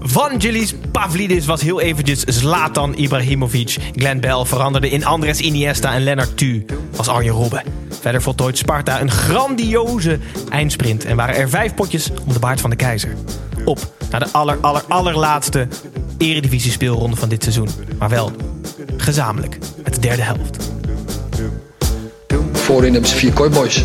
Vangelis Pavlidis was heel eventjes Zlatan Ibrahimovic. Glenn Bell veranderde in Andres Iniesta en Lennart Tu was Arjen Robben. Verder voltooid Sparta een grandioze eindsprint en waren er vijf potjes om de baard van de keizer. Op naar de aller, aller, allerlaatste eredivisie speelronde van dit seizoen. Maar wel gezamenlijk met de derde helft. Voorin hebben ze vier kooiboys.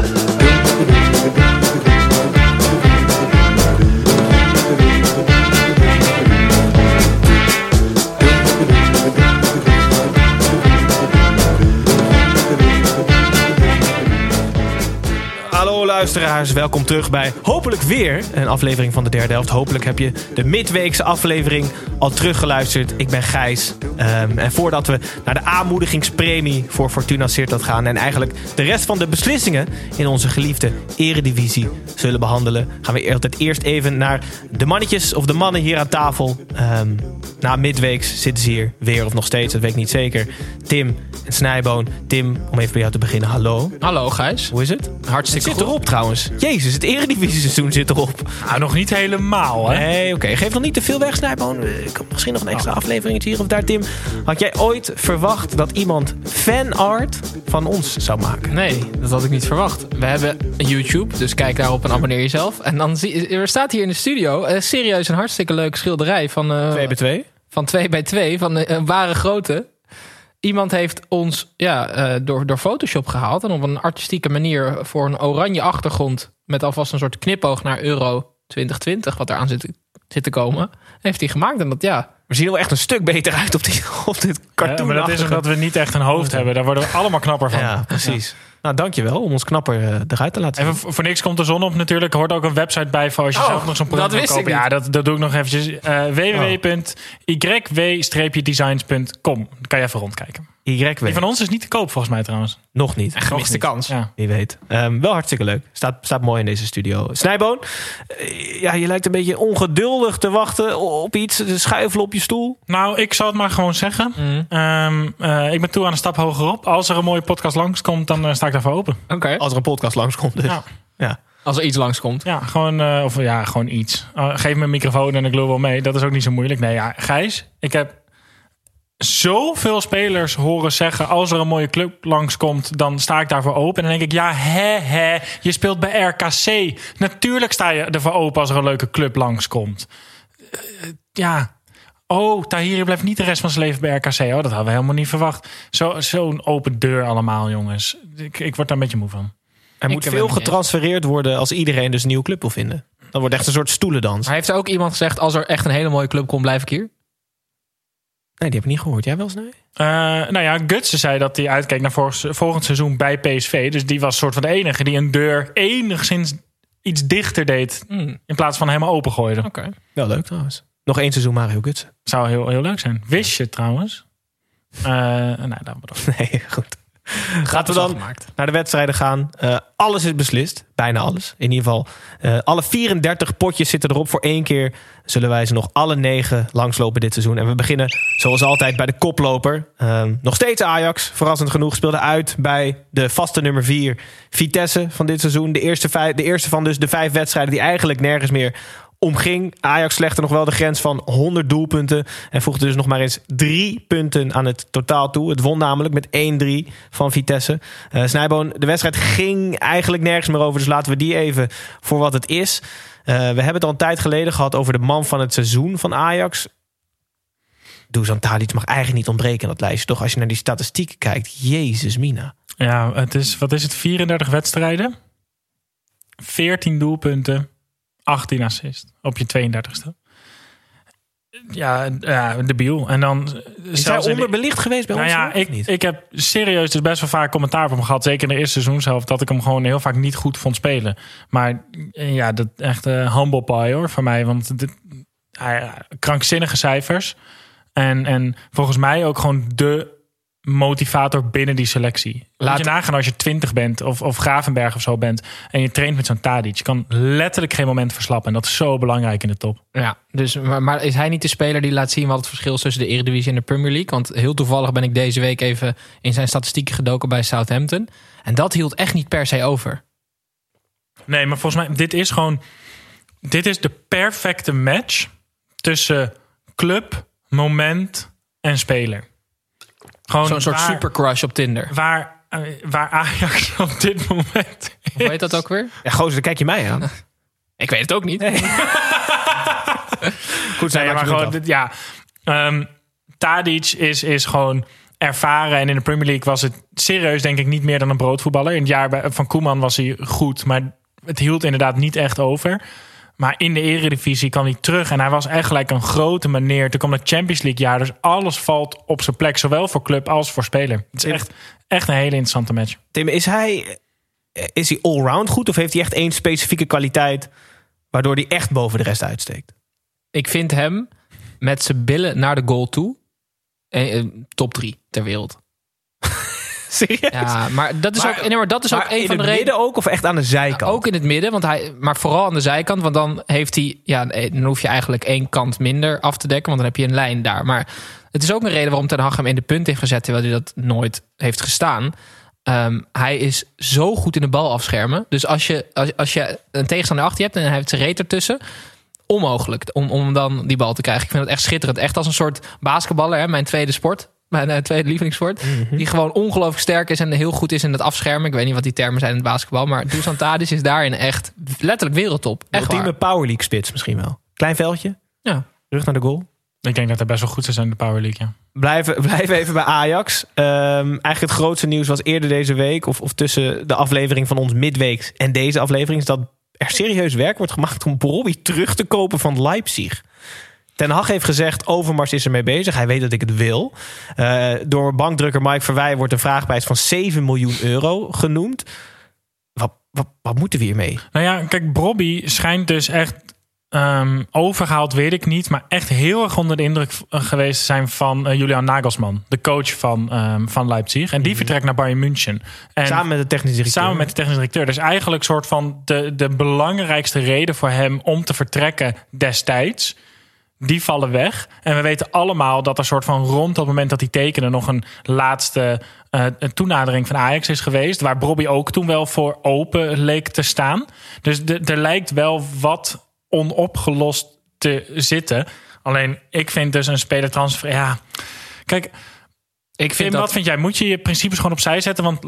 luisteraars, welkom terug bij hopelijk weer een aflevering van de derde helft. Hopelijk heb je de midweekse aflevering al teruggeluisterd. Ik ben Gijs. Ehm, en voordat we naar de aanmoedigingspremie voor Fortuna Sittard gaan... en eigenlijk de rest van de beslissingen in onze geliefde eredivisie zullen behandelen... gaan we altijd eerst even naar de mannetjes of de mannen hier aan tafel. Ehm, na midweeks zitten ze hier weer of nog steeds, dat weet ik niet zeker. Tim en Snijboon. Tim, om even bij jou te beginnen, hallo. Hallo Gijs. Hoe is het? Hartstikke Het zit erop trouwens. Jezus, het eredivisie-seizoen zit erop. Nou, nog niet helemaal, hè? Nee, oké. Geef nog niet te veel weg, Snijboon. Ik kan misschien nog een extra afleveringetje hier of daar, Tim. Had jij ooit verwacht dat iemand fanart van ons zou maken? Nee, dat had ik niet verwacht. We hebben YouTube, dus kijk daarop en abonneer jezelf. En dan zie, er staat hier in de studio eh, serieus een hartstikke leuke schilderij van, eh, 2 bij 2. van 2 bij 2 van eh, een ware grootte. Iemand heeft ons ja, eh, door, door Photoshop gehaald en op een artistieke manier voor een oranje achtergrond met alvast een soort knipoog naar Euro 2020, wat eraan zit, zit te komen, heeft hij gemaakt. En dat ja, We zien er wel echt een stuk beter uit op, die, op dit Ja, cartoon. maar dat is omdat we niet echt een hoofd hebben. Daar worden we allemaal knapper van. Ja, precies. Nou, dankjewel om ons knapper eh, eruit te laten zien. Even voor voor niks komt de zon op natuurlijk. Er hoort ook een website bij voor als je Oh, zelf nog zo'n product dat wil wist ik kopen. Ja, dat, dat doe ik nog eventjes. Eh www.yww-designs.com. Kan je even rondkijken. Die van ons is niet te koop volgens mij trouwens. Nog niet. gemiste Nog niet. kans. Ja. Wie weet. Ehm, wel hartstikke leuk. Staat, staat mooi in deze studio. Snijboon, eh, ja, je lijkt een beetje ongeduldig te wachten op iets. Schuifelen op je stoel. Nou, ik zal het maar gewoon zeggen. Mhm. Ehm, eh, ik ben toe aan een stap hogerop. Als er een mooie podcast langskomt, dan eh, sta ik daarvoor open. oké. Als er een podcast langskomt dus. Ja. Ja. Als er iets langskomt. Ja, gewoon, eh, of ja, gewoon iets. Uh, geef me een microfoon en ik lul wel mee. Dat is ook niet zo moeilijk. Nee, ja, Gijs, ik heb zoveel spelers horen zeggen... als er een mooie club langskomt, dan sta ik daarvoor open. En dan denk ik, ja, hè, hè, je speelt bij RKC. Natuurlijk sta je ervoor open als er een leuke club langskomt. Eh, ja... Oh, Tahiri blijft niet de rest van zijn leven bij RKC. Oh, dat hadden we helemaal niet verwacht. Zo- Zo'n open deur allemaal, jongens. Ik, ik word daar een beetje moe van. Er Ik moet veel getransfereerd worden als iedereen dus een nieuwe club wil vinden. Dan wordt echt een soort stoelendans. Maar heeft er ook iemand gezegd, als er echt een hele mooie club komt, blijf ik hier? Nee, die heb ik niet gehoord. Jij wel, Snij? Eh, nou ja, Gutsen zei dat hij uitkeek naar volgend, volgend seizoen bij PSV. Dus die was soort van de enige die een deur enigszins iets dichter deed. Hmm, In plaats van helemaal opengooide. Oké. Wel leuk trouwens. Nog één seizoen Mario Gutsen. Zou heel, heel leuk zijn. Wist je trouwens? Eh nou, dan maar door. Nee, goed. Laten we dan naar de wedstrijden gaan. Eh, alles is beslist. Bijna alles. In ieder geval. eh, alle 34 potjes zitten erop. Voor één keer zullen wij ze nog alle negen langslopen dit seizoen. En we beginnen zoals altijd bij de koploper. Ehm, nog steeds Ajax. Verrassend genoeg speelde uit bij de vaste nummer 4 Vitesse van dit seizoen. De eerste, vijf, de eerste van dus de vijf wedstrijden die eigenlijk nergens meer omging. Ajax slechte nog wel de grens van 100 doelpunten. En voegde dus nog maar eens drie punten aan het totaal toe. Het won namelijk met 1-3 van Vitesse. Eh Snijboon, de wedstrijd ging eigenlijk nergens meer over. Dus laten we die even voor wat het is. Eh, we hebben het al een tijd geleden gehad over de man van het seizoen van Ajax. Dusan Tadic mag eigenlijk niet ontbreken in dat lijstje. Toch als je naar die statistieken kijkt. Jezus mina. Ja, het is, wat is het? 34 wedstrijden. 14 doelpunten. 18 assist op je 32ste. Ja, ja debiel. En dan Is hij de- onderbelicht geweest bij nou ons? ja, ik, niet? ik heb serieus dus best wel vaak commentaar op hem gehad. Zeker in de eerste seizoen zelf. Dat ik hem gewoon heel vaak niet goed vond spelen. Maar eh, ja, dat echt eh, humble pie hoor voor mij. Want dit, krankzinnige cijfers. En, en volgens mij ook gewoon de motivator binnen die selectie. Laat je nagaan als je 20 bent of, of Gravenberg of zo bent. En je traint met zo'n Tadic. Je kan letterlijk geen moment verslappen. En dat is zo belangrijk in de top. Ja, dus, maar, maar is hij niet de speler die laat zien wat het verschil is tussen de Eredivisie en de Premier League? Want heel toevallig ben ik deze week even in zijn statistieken gedoken bij Southampton. En dat hield echt niet per se over. Nee, maar volgens mij, dit is gewoon. Dit is de perfecte match tussen club, moment en speler. Gewoon Zo'n soort waar, supercrush op Tinder. Waar, eh, waar Ajax op dit moment. Hoe heet dat ook weer? Ja, gozer, dan kijk je mij aan. Ik weet het ook niet. Goed, zijn Nee, maar gewoon, dit- ja. Ehm Tadic is, is gewoon ervaren. En in de Premier League was het serieus, denk ik, niet meer dan een broodvoetballer. In het jaar bij- van Koeman was hij goed, maar het hield inderdaad niet echt over. Maar in de Eredivisie kwam hij terug en hij was echt gelijk een grote meneer. Toen kwam het Champions League jaar, dus alles valt op zijn plek, zowel voor club als voor speler. Het is echt, echt een hele interessante match. Tim, is hij, is hij allround goed of heeft hij echt één specifieke kwaliteit waardoor hij echt boven de rest uitsteekt? Ik vind hem met zijn billen naar de goal toe eh, eh, top drie ter wereld. Serieus? Ja, maar dat is Maar- ook, nee, maar dat is ook een in van de het redenen. midden ook of echt aan de zijkant? Ook in het midden, want hij, maar vooral aan de zijkant. Want dan heeft hij. Ja, dan hoef je eigenlijk één kant minder af te dekken. Want dan heb je een lijn daar. Maar het is ook een reden waarom Ten Hag hem in de punt heeft gezet. Terwijl hij dat nooit heeft gestaan. Ehm, hij is zo goed in de bal afschermen. Dus als je, als, als je een tegenstander achter je hebt en hij heeft zijn reet ertussen. Onmogelijk om, om dan die bal te krijgen. Ik vind het echt schitterend. Echt als een soort basketballer. Hè, mijn tweede sport. Mijn eh, tweede lievelingssport. Die gewoon ongelooflijk sterk is en heel goed is in het afschermen. Ik weet niet wat die termen zijn in het basketbal. Maar Dusan Tadic is daarin echt letterlijk wereldtop. Echt Ultieme waar. Power League spits misschien wel. Klein veldje, Ja. rug naar de goal. Ik denk dat hij best wel goed is in de Power League. Ja. Blijven, blijven even bij Ajax. Ehm, eigenlijk het grootste nieuws was eerder deze week... Of, of tussen de aflevering van ons midweeks en deze aflevering... is dat er serieus werk wordt gemaakt om Bobby terug te kopen van Leipzig. Ten Hag heeft gezegd, Overmars is ermee bezig. Hij weet dat ik het wil. Eh, door bankdrukker Mike Verwij wordt een vraagprijs van 7 miljoen euro genoemd. Wat, wat, wat moeten we hiermee? Nou ja, kijk, Bobby schijnt dus echt ehm, overgehaald, weet ik niet. Maar echt heel erg onder de indruk eh, geweest te zijn van eh, Julian Nagelsman. De coach van, ehm, van Leipzig. En die vertrekt naar Bayern München. En Samen met de technische directeur. samen met de technische directeur. Dus eigenlijk soort van de, de belangrijkste reden voor hem om te vertrekken destijds. Die vallen weg. En we weten allemaal dat er soort van rond dat moment dat hij tekende... nog een laatste eh, een toenadering van Ajax is geweest. Waar Bobby ook toen wel voor open leek te staan. Dus er lijkt wel wat onopgelost te zitten. Alleen ik vind dus een spelertransfer... Ja, kijk, Ik Tim, vind wat dat... vind jij? Moet je je principes gewoon opzij zetten? Want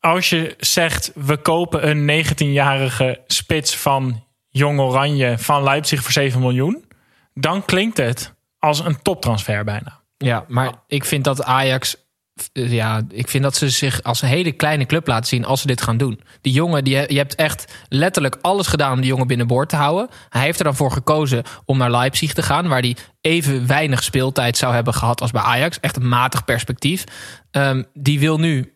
als je zegt, we kopen een 19-jarige spits van Jong Oranje van Leipzig voor 7 miljoen, dan klinkt het als een toptransfer bijna. Ja, maar ik vind dat Ajax... eh, Ja, ik vind dat ze zich als een hele kleine club laten zien als ze dit gaan doen. Die jongen, die, je hebt echt letterlijk alles gedaan om die jongen binnenboord te houden. Hij heeft er dan voor gekozen om naar Leipzig te gaan, waar hij even weinig speeltijd zou hebben gehad als bij Ajax. Echt een matig perspectief. Ehm, die wil nu,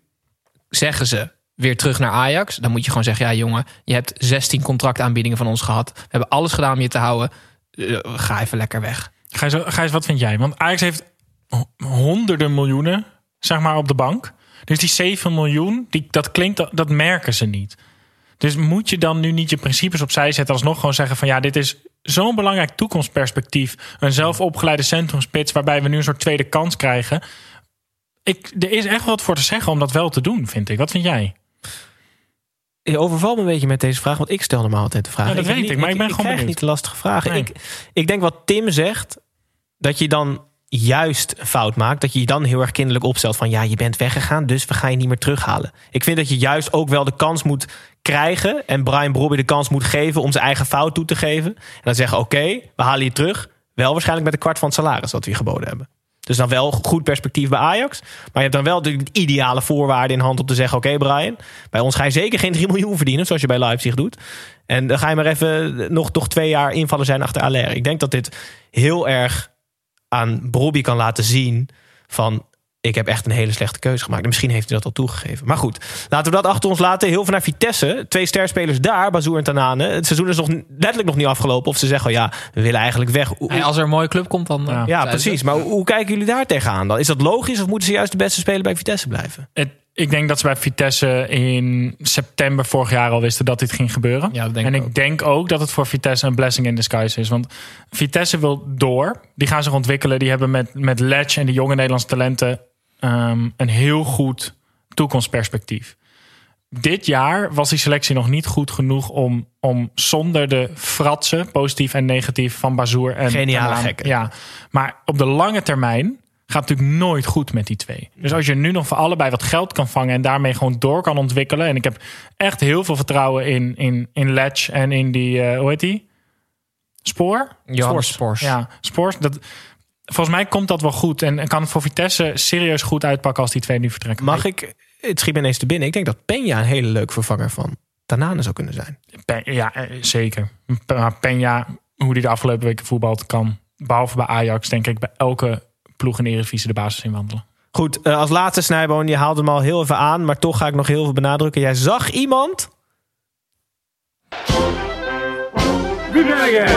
zeggen ze, weer terug naar Ajax. Dan moet je gewoon zeggen, ja jongen, je hebt 16 contractaanbiedingen van ons gehad. We hebben alles gedaan om je te houden. Eh, ga even lekker weg. Gijs, Gijs, wat vind jij? Want Ajax heeft ho- honderden miljoenen, zeg maar, op de bank. Dus die 7 miljoen, die, dat klinkt, dat, dat merken ze niet. Dus moet je dan nu niet je principes opzij zetten... alsnog gewoon zeggen van ja, dit is zo'n belangrijk toekomstperspectief. Een zelfopgeleide centrumspits waarbij we nu een soort tweede kans krijgen. Ik, er is echt wat voor te zeggen om dat wel te doen, vind ik. Wat vind jij? Je overvalt me een beetje met deze vraag, want ik stel normaal altijd de vraag. Ja, dat weet ik, maar ik ben gewoon krijg benieuwd. niet de lastige vragen. Nee. Ik, ik denk wat Tim zegt, dat je dan juist een fout maakt. Dat je je dan heel erg kinderlijk opstelt van... ja, je bent weggegaan, dus we gaan je niet meer terughalen. Ik vind dat je juist ook wel de kans moet krijgen... en Brian Brobby de kans moet geven om zijn eigen fout toe te geven. En dan zeggen, oké, we halen je terug. Wel waarschijnlijk met een kwart van het salaris dat we je geboden hebben. Dus dan wel goed perspectief bij Ajax. Maar je hebt dan wel de ideale voorwaarden in hand om te zeggen... oké Brian, bij ons ga je zeker geen 3 miljoen verdienen... zoals je bij Leipzig doet. En dan ga je maar even nog, nog twee jaar invallen zijn achter Aller. Ik denk dat dit heel erg aan Bobby kan laten zien... van ik heb echt een hele slechte keuze gemaakt. En misschien heeft hij dat al toegegeven. Maar goed, laten we dat achter ons laten. Heel veel naar Vitesse. Twee sterspelers daar, Bazoer en Tanane. Het seizoen is nog letterlijk nog niet afgelopen. Of ze zeggen, oh ja, we willen eigenlijk weg. En als er een mooie club komt, dan... Ja. eh, ja, precies. Maar hoe, hoe kijken jullie daar tegenaan dan? Is dat logisch of moeten ze juist de beste speler bij Vitesse blijven? Het, ik denk dat ze bij Vitesse in september vorig jaar al wisten dat dit ging gebeuren. Ja, dat denk en ik ik ook. denk ook dat het voor Vitesse een blessing in disguise is. Want Vitesse wil door. Die gaan zich ontwikkelen. Die hebben met, met Ledge en de jonge Nederlandse talenten ehm, een heel goed toekomstperspectief. Dit jaar was die selectie nog niet goed genoeg om, om zonder de fratsen, positief en negatief, van Bazoer en Geniale gekken. Ja, maar op de lange termijn gaat het natuurlijk nooit goed met die twee. Dus als je nu nog voor allebei wat geld kan vangen en daarmee gewoon door kan ontwikkelen. En ik heb echt heel veel vertrouwen in, in, in Ledge en in die, eh, hoe heet die? Spoor? Johannes Spoors. Ja, Spoors. Dat, volgens mij komt dat wel goed. En, en kan het voor Vitesse serieus goed uitpakken als die twee nu vertrekken. Mag ik, het schiet me ineens te binnen. Ik denk dat Peña een hele leuke vervanger van Tanane zou kunnen zijn. Pe- ja, eh, zeker. Maar Peña, hoe die de afgelopen weken voetbalt, kan behalve bij Ajax, denk ik, bij elke ploeg in de Eredivisie de basis inwandelen. Goed, eh, als laatste Snijboon, je haalde hem al heel even aan, maar toch ga ik nog heel veel benadrukken. Jij zag iemand. Wie ben jij?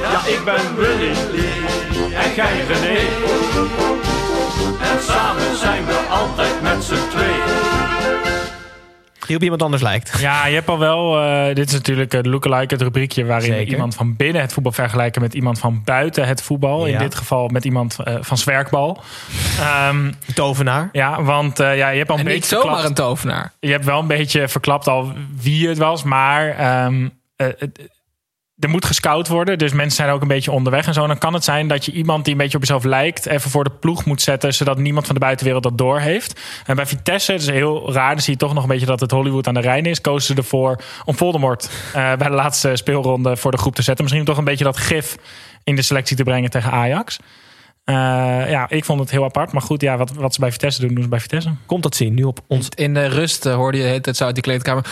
Ja, ik ben Willy. En jij René. En samen zijn we altijd met z'n tweeën. die op iemand anders lijkt. Ja, je hebt al wel. eh, dit is natuurlijk het lookalike, het rubriekje waarin Zeker. iemand van binnen het voetbal vergelijken met iemand van buiten het voetbal. In dit geval met iemand eh, van zwerkbal. Ehm, Tovenaar. ja, want eh, ja, je hebt al een En niet zomaar verklapt- een tovenaar. je hebt wel een beetje verklapt al wie het was, maar ehm, eh, het- er moet gescout worden. Dus mensen zijn ook een beetje onderweg en zo. Dan kan het zijn dat je iemand die een beetje op jezelf lijkt... even voor de ploeg moet zetten... zodat niemand van de buitenwereld dat door heeft. En bij Vitesse, het is heel raar... dan zie je toch nog een beetje dat het Hollywood aan de Rijn is... kozen ze ervoor om Voldemort eh, bij de laatste speelronde... voor de groep te zetten. Misschien toch een beetje dat gif in de selectie te brengen tegen Ajax. Eh, ja, ik vond het heel apart. Maar goed, ja, wat, wat ze bij Vitesse doen, doen ze bij Vitesse. Komt dat zien nu op ons. In de rust eh, hoorde je het zo uit die kleedkamer.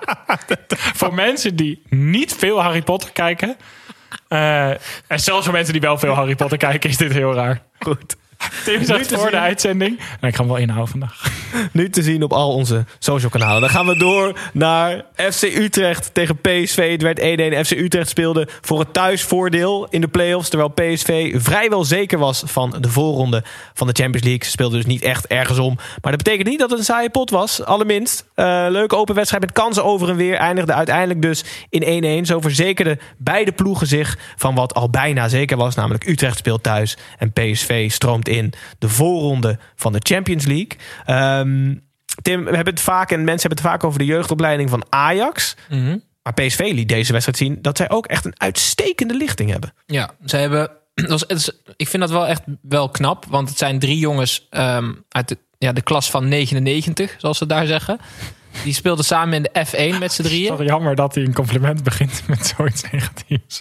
voor mensen die niet veel Harry Potter kijken. eh, en zelfs voor mensen die wel veel Harry Potter kijken, is dit heel raar. Goed. Tim zegt voor de uitzending. En ik ga hem wel inhouden vandaag. Nu te zien op al onze social kanalen. Dan gaan we door naar FC Utrecht tegen PSV. Het werd 1-1. FC Utrecht speelde voor het thuisvoordeel in de play-offs. Terwijl PSV vrijwel zeker was van de voorronde van de Champions League. Ze speelden dus niet echt ergens om. Maar dat betekent niet dat het een saaie pot was. Allerminst. Eh, leuke open wedstrijd met kansen over en weer. Eindigde uiteindelijk dus in 1-1. Zo verzekerden beide ploegen zich van wat al bijna zeker was. Namelijk Utrecht speelt thuis en PSV stroomt in de voorronde van de Champions League. Ehm, Tim, we hebben het vaak en mensen hebben het vaak over de jeugdopleiding van Ajax. Maar PSV liet deze wedstrijd zien dat zij ook echt een uitstekende lichting hebben. Ja, ze hebben. dat was- het is- ik vind dat wel echt wel knap. Want het zijn drie jongens ehm, uit de, ja, de klas van 99, zoals ze daar zeggen. Die speelden samen in de F1 met z'n drieën. Toch jammer dat hij een compliment begint met zoiets negatiefs.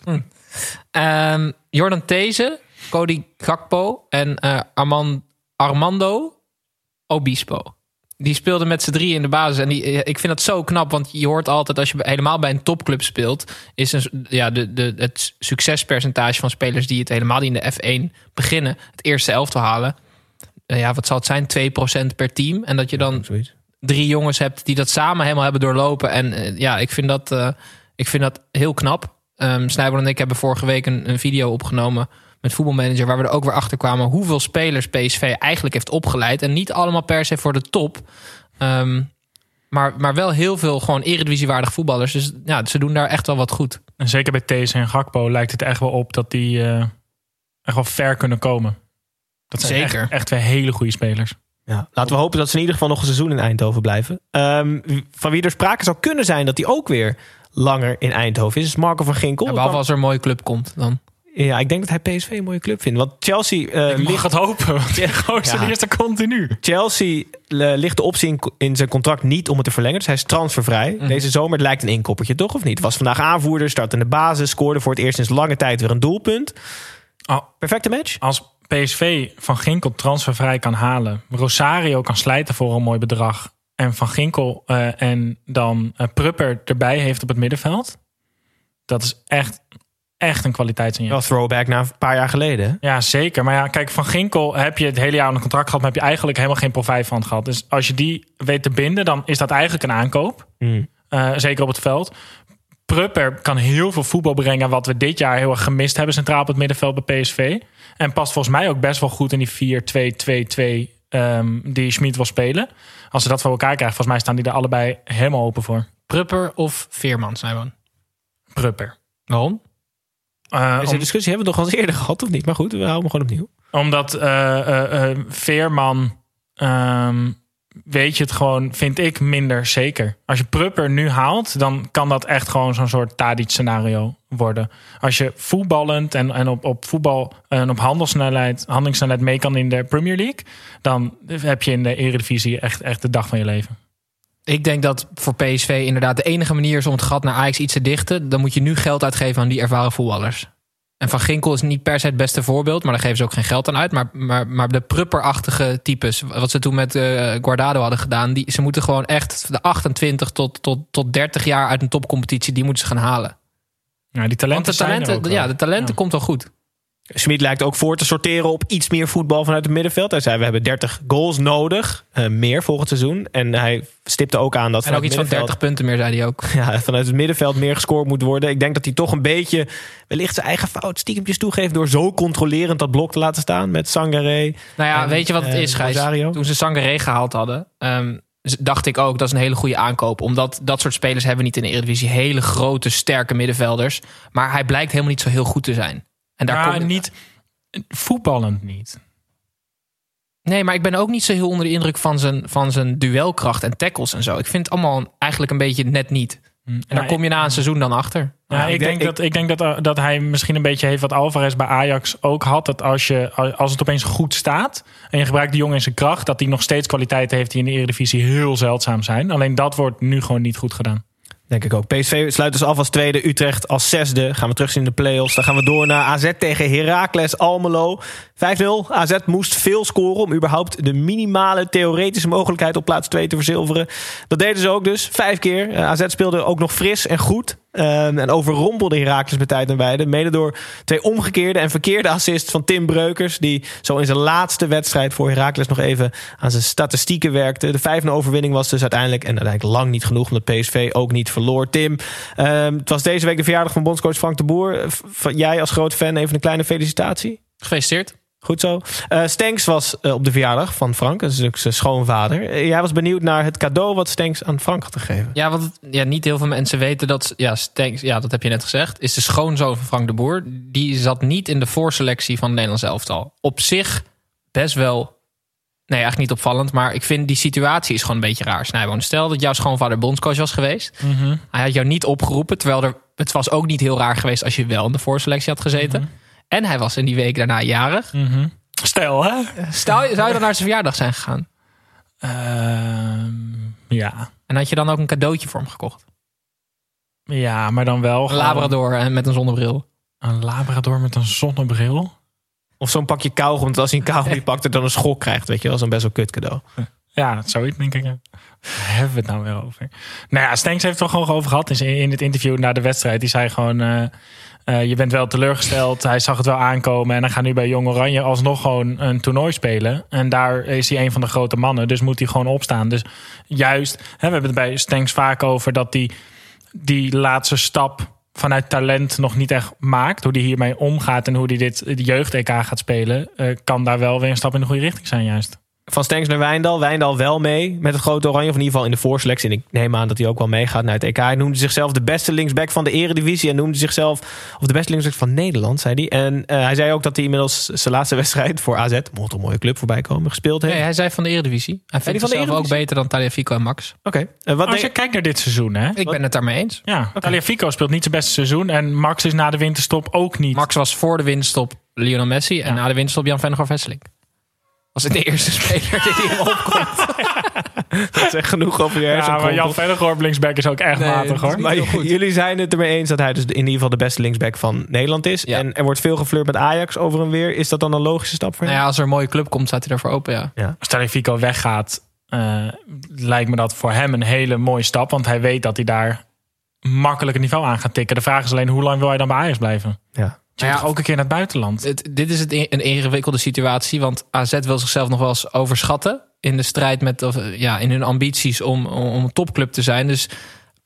Ehm, Jordan These, Cody Gakpo en eh, Arman, Armando Obispo. Die speelden met z'n drieën in de basis. En die, eh, ik vind dat zo knap, want je hoort altijd als je helemaal bij een topclub speelt, is een, ja, de, de, het succespercentage van spelers die het helemaal in de F1 beginnen, het eerste elftal halen. Eh, ja, wat zal het zijn? 2% per team. En dat je dan drie jongens hebt die dat samen helemaal hebben doorlopen. En ja, ik vind dat, ik vind dat heel knap. Snijboer en ik hebben vorige week een, een video opgenomen met voetbalmanager... waar we er ook weer achter kwamen hoeveel spelers PSV eigenlijk heeft opgeleid. En niet allemaal per se voor de top. Ehm, maar, maar wel heel veel gewoon eredivisiewaardige voetballers. Dus ja, ze doen daar echt wel wat goed. En zeker bij These en Gakpo lijkt het echt wel op dat die eh, echt wel ver kunnen komen. Dat zijn Zeker. Echt, echt weer hele goede spelers. Ja, laten we hopen dat ze in ieder geval nog een seizoen in Eindhoven blijven. Ehm, van wie er sprake zou kunnen zijn dat hij ook weer langer in Eindhoven is, is Marco van Ginkel. Ja, behalve als er een mooie club komt dan. Ja, ik denk dat hij PSV een mooie club vindt. Want Chelsea uh, ligt het hopen. Want Ja. die is er continu. Chelsea eh, ligt de optie in, in zijn contract niet om het te verlengen. Dus hij is transfervrij. Deze zomer het lijkt een inkoppertje, toch? Of niet? Was vandaag aanvoerder, startte in de basis, scoorde voor het eerst sinds lange tijd weer een doelpunt. Oh, Perfecte match. als PSV Van Ginkel transfervrij kan halen, Rosario kan slijten voor een mooi bedrag en Van Ginkel eh, en dan Prupper erbij heeft op het middenveld, dat is echt, echt een kwaliteitsinjectie. Wel throwback naar een paar jaar geleden. hè? Ja, zeker. Maar ja, kijk, Van Ginkel heb je het hele jaar onder contract gehad, maar heb je eigenlijk helemaal geen profijt van gehad. Dus als je die weet te binden, dan is dat eigenlijk een aankoop. Hmm. Eh, zeker op het veld. Prupper kan heel veel voetbal brengen, wat we dit jaar heel erg gemist hebben centraal op het middenveld bij PSV. En past volgens mij ook best wel goed in die 4-2-2-2 ehm, die Schmid wil spelen. Als ze dat voor elkaar krijgen, volgens mij staan die er allebei helemaal open voor. Prupper of Veerman, Simon? Prupper. Waarom? Eh, Deze om- discussie hebben we nog al eens eerder gehad, of niet? Maar goed, we houden hem gewoon opnieuw. Omdat eh, eh, eh, Veerman, ehm, weet je het gewoon, vind ik minder zeker. Als je Prupper nu haalt, dan kan dat echt gewoon zo'n soort Tadic-scenario worden. Als je voetballend en, en op, op voetbal en op handelssnelheid, handelingssnelheid mee kan in de Premier League, dan heb je in de Eredivisie echt, echt de dag van je leven. Ik denk dat voor PSV inderdaad de enige manier is om het gat naar Ajax iets te dichten. Dan moet je nu geld uitgeven aan die ervaren voetballers. En Van Ginkel is niet per se het beste voorbeeld, maar daar geven ze ook geen geld aan uit. Maar, maar, maar de prupperachtige types, wat ze toen met eh, Guardado hadden gedaan, die, ze moeten gewoon echt de 28 tot, tot, tot 30 jaar uit een topcompetitie, die moeten ze gaan halen. Ja, die talenten Want de zijn er talenten, ook ja, de talenten Ja. komt wel goed. Schmid lijkt ook voor te sorteren op iets meer voetbal vanuit het middenveld. Hij zei, we hebben 30 goals nodig. eh, meer volgend seizoen. En hij stipte ook aan dat En ook iets van het middenveld- 30 punten meer, zei hij ook. ja, vanuit het middenveld meer gescoord moet worden. Ik denk dat hij toch een beetje wellicht zijn eigen fout stiekempjes toegeeft... door zo controlerend dat blok te laten staan met Sangaré. Nou ja, En, weet je wat het eh, is, Gijs? Rosario? Toen ze Sangaré gehaald hadden, ehm, dacht ik ook dat is een hele goede aankoop. Omdat dat soort spelers hebben we niet in de Eredivisie. Hele grote, sterke middenvelders. Maar hij blijkt helemaal niet zo heel goed te zijn. En daar Ja, komt niet voetballend niet. Nee, maar ik ben ook niet zo heel onder de indruk van zijn, van zijn duelkracht en tackles en zo. Ik vind het allemaal eigenlijk een beetje net niet. En daar kom je na een seizoen dan achter. Ja, Ja, ik, ik denk denk- dat, ik denk dat, dat hij misschien een beetje heeft wat Alvarez bij Ajax ook had. Dat als, je, als het opeens goed staat en je gebruikt die jongen in zijn kracht... dat hij nog steeds kwaliteiten heeft die in de Eredivisie heel zeldzaam zijn. Alleen dat wordt nu gewoon niet goed gedaan. Denk ik ook. PSV sluit dus af als tweede. Utrecht als zesde. Gaan we terugzien in de play-offs. Dan gaan we door naar AZ tegen Heracles Almelo. 5-0. AZ moest veel scoren om überhaupt de minimale theoretische mogelijkheid op plaats 2 te verzilveren. Dat deden ze ook dus. Vijf keer. Eh, AZ speelde ook nog fris en goed. Eh, en overrompelde Heracles met tijd en weide. Mede door twee omgekeerde en verkeerde assists van Tim Breukers. Die zo in zijn laatste wedstrijd voor Heracles nog even aan zijn statistieken werkte. De 5-0 overwinning was dus uiteindelijk, en uiteindelijk lang niet genoeg, omdat PSV ook niet verloor. Tim, ehm, het was deze week de verjaardag van bondscoach Frank de Boer. Jij als groot fan even een kleine felicitatie. Gefeliciteerd. Goed zo. Eh Stenks was eh, op de verjaardag van Frank. Dat is ook zijn schoonvader. Eh, jij was benieuwd naar het cadeau wat Stenks aan Frank had gegeven. Ja, want het- ja, niet heel veel mensen weten dat... Ja, Stenks, ja, dat heb je net gezegd. Is de schoonzoon van Frank de Boer. Die zat niet in de voorselectie van het Nederlands elftal. Op zich best wel... Nee, eigenlijk niet opvallend. Maar ik vind die situatie is gewoon een beetje raar. Snijboon, stel dat jouw schoonvader bondscoach was geweest. Hij had jou niet opgeroepen. Terwijl er, het was ook niet heel raar geweest als je wel in de voorselectie had gezeten. En hij was in die week daarna jarig. Stel, hè? Stel, zou je dan naar zijn verjaardag zijn gegaan? Ehm, ja. En had je dan ook een cadeautje voor hem gekocht? ja, maar dan wel Een gewoon Labrador en met een zonnebril. Een Labrador met een zonnebril. Of zo'n pakje kauwgom. Want als hij een kauwgom pakt, dan een schok krijgt. Weet je wel, zo'n best wel kut cadeau. Ja, zoiets denk ik. hebben we het nou weer over? Nou ja, Stenks heeft het er gewoon over gehad in, het interview na de wedstrijd. Die zei gewoon, eh, eh, je bent wel teleurgesteld. Hij zag het wel aankomen. En dan gaat nu bij Jong Oranje alsnog gewoon een toernooi spelen. En daar is hij een van de grote mannen. Dus moet hij gewoon opstaan. Dus juist, hè, we hebben het bij Stenks vaak over dat hij die laatste stap vanuit talent nog niet echt maakt. Hoe hij hiermee omgaat en hoe hij dit de jeugd-EK gaat spelen... eh, kan daar wel weer een stap in de goede richting zijn juist. Van Stenks naar Wijndal. Wijndal wel mee met het grote oranje. Of in ieder geval in de voorselectie. En ik neem aan dat hij ook wel meegaat naar het EK. Hij noemde zichzelf de beste linksback van de eredivisie. En noemde zichzelf, of de beste linksback van Nederland, zei hij. En eh, hij zei ook dat hij inmiddels zijn laatste wedstrijd voor AZ, mocht een mooie club voorbij komen, gespeeld heeft. Nee, hij zei van de Eredivisie. Hij vindt van de zichzelf ook beter dan Taliafico en Max. Oké. Eh, wat Als denk- je kijkt naar dit seizoen, hè? Ik ben het daarmee eens. Ja, Taliafico speelt niet zijn beste seizoen. En Max is na de winterstop ook niet. Max was voor de winststop Lionel Messi. En na de winststop Jan Vennegoor Vesseling. Was het de eerste speler die hem opkomt. dat zegt genoeg over je ja, maar. Jan Vennegoor op linksback is ook echt Nee, matig is hoor. niet- Maar jullie zijn het ermee eens dat hij dus in ieder geval de beste linksback van Nederland is. Ja. En er wordt veel geflirt met Ajax over en weer. Is dat dan een logische stap voor Nou hem? ja, als er een mooie club komt, staat hij daarvoor open, ja. Als Taliafico weggaat, eh, lijkt me dat voor hem een hele mooie stap. Want hij weet dat hij daar makkelijk een niveau aan gaat tikken. De vraag is alleen, hoe lang wil hij dan bij Ajax blijven? Ja. Je ja, ook een keer naar het buitenland. Het, dit is het, een ingewikkelde situatie, want AZ wil zichzelf nog wel eens overschatten in de strijd met, of, eh, ja, in hun ambities om, om, om een topclub te zijn. Dus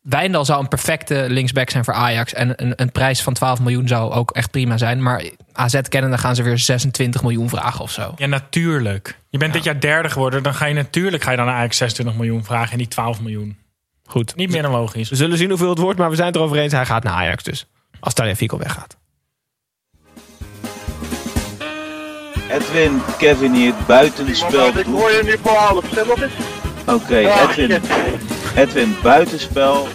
Wijndal zou een perfecte linksback zijn voor Ajax. En een, een prijs van 12 miljoen zou ook echt prima zijn. Maar AZ kennen, dan gaan ze weer 26 miljoen vragen of zo. Ja, natuurlijk. Je bent dit jaar derde geworden. Dan ga je natuurlijk ga je dan naar Ajax 26 miljoen vragen en niet 12 miljoen. Goed. Niet meer dan logisch. We zullen zien hoeveel het wordt, maar we zijn het erover eens. Hij gaat naar Ajax dus. Als Fico weggaat. Edwin, Kevin hier, buitenspel. Ik hoor je nu voor half. Zeg nog eens. Oké, Edwin. Edwin, buitenspel.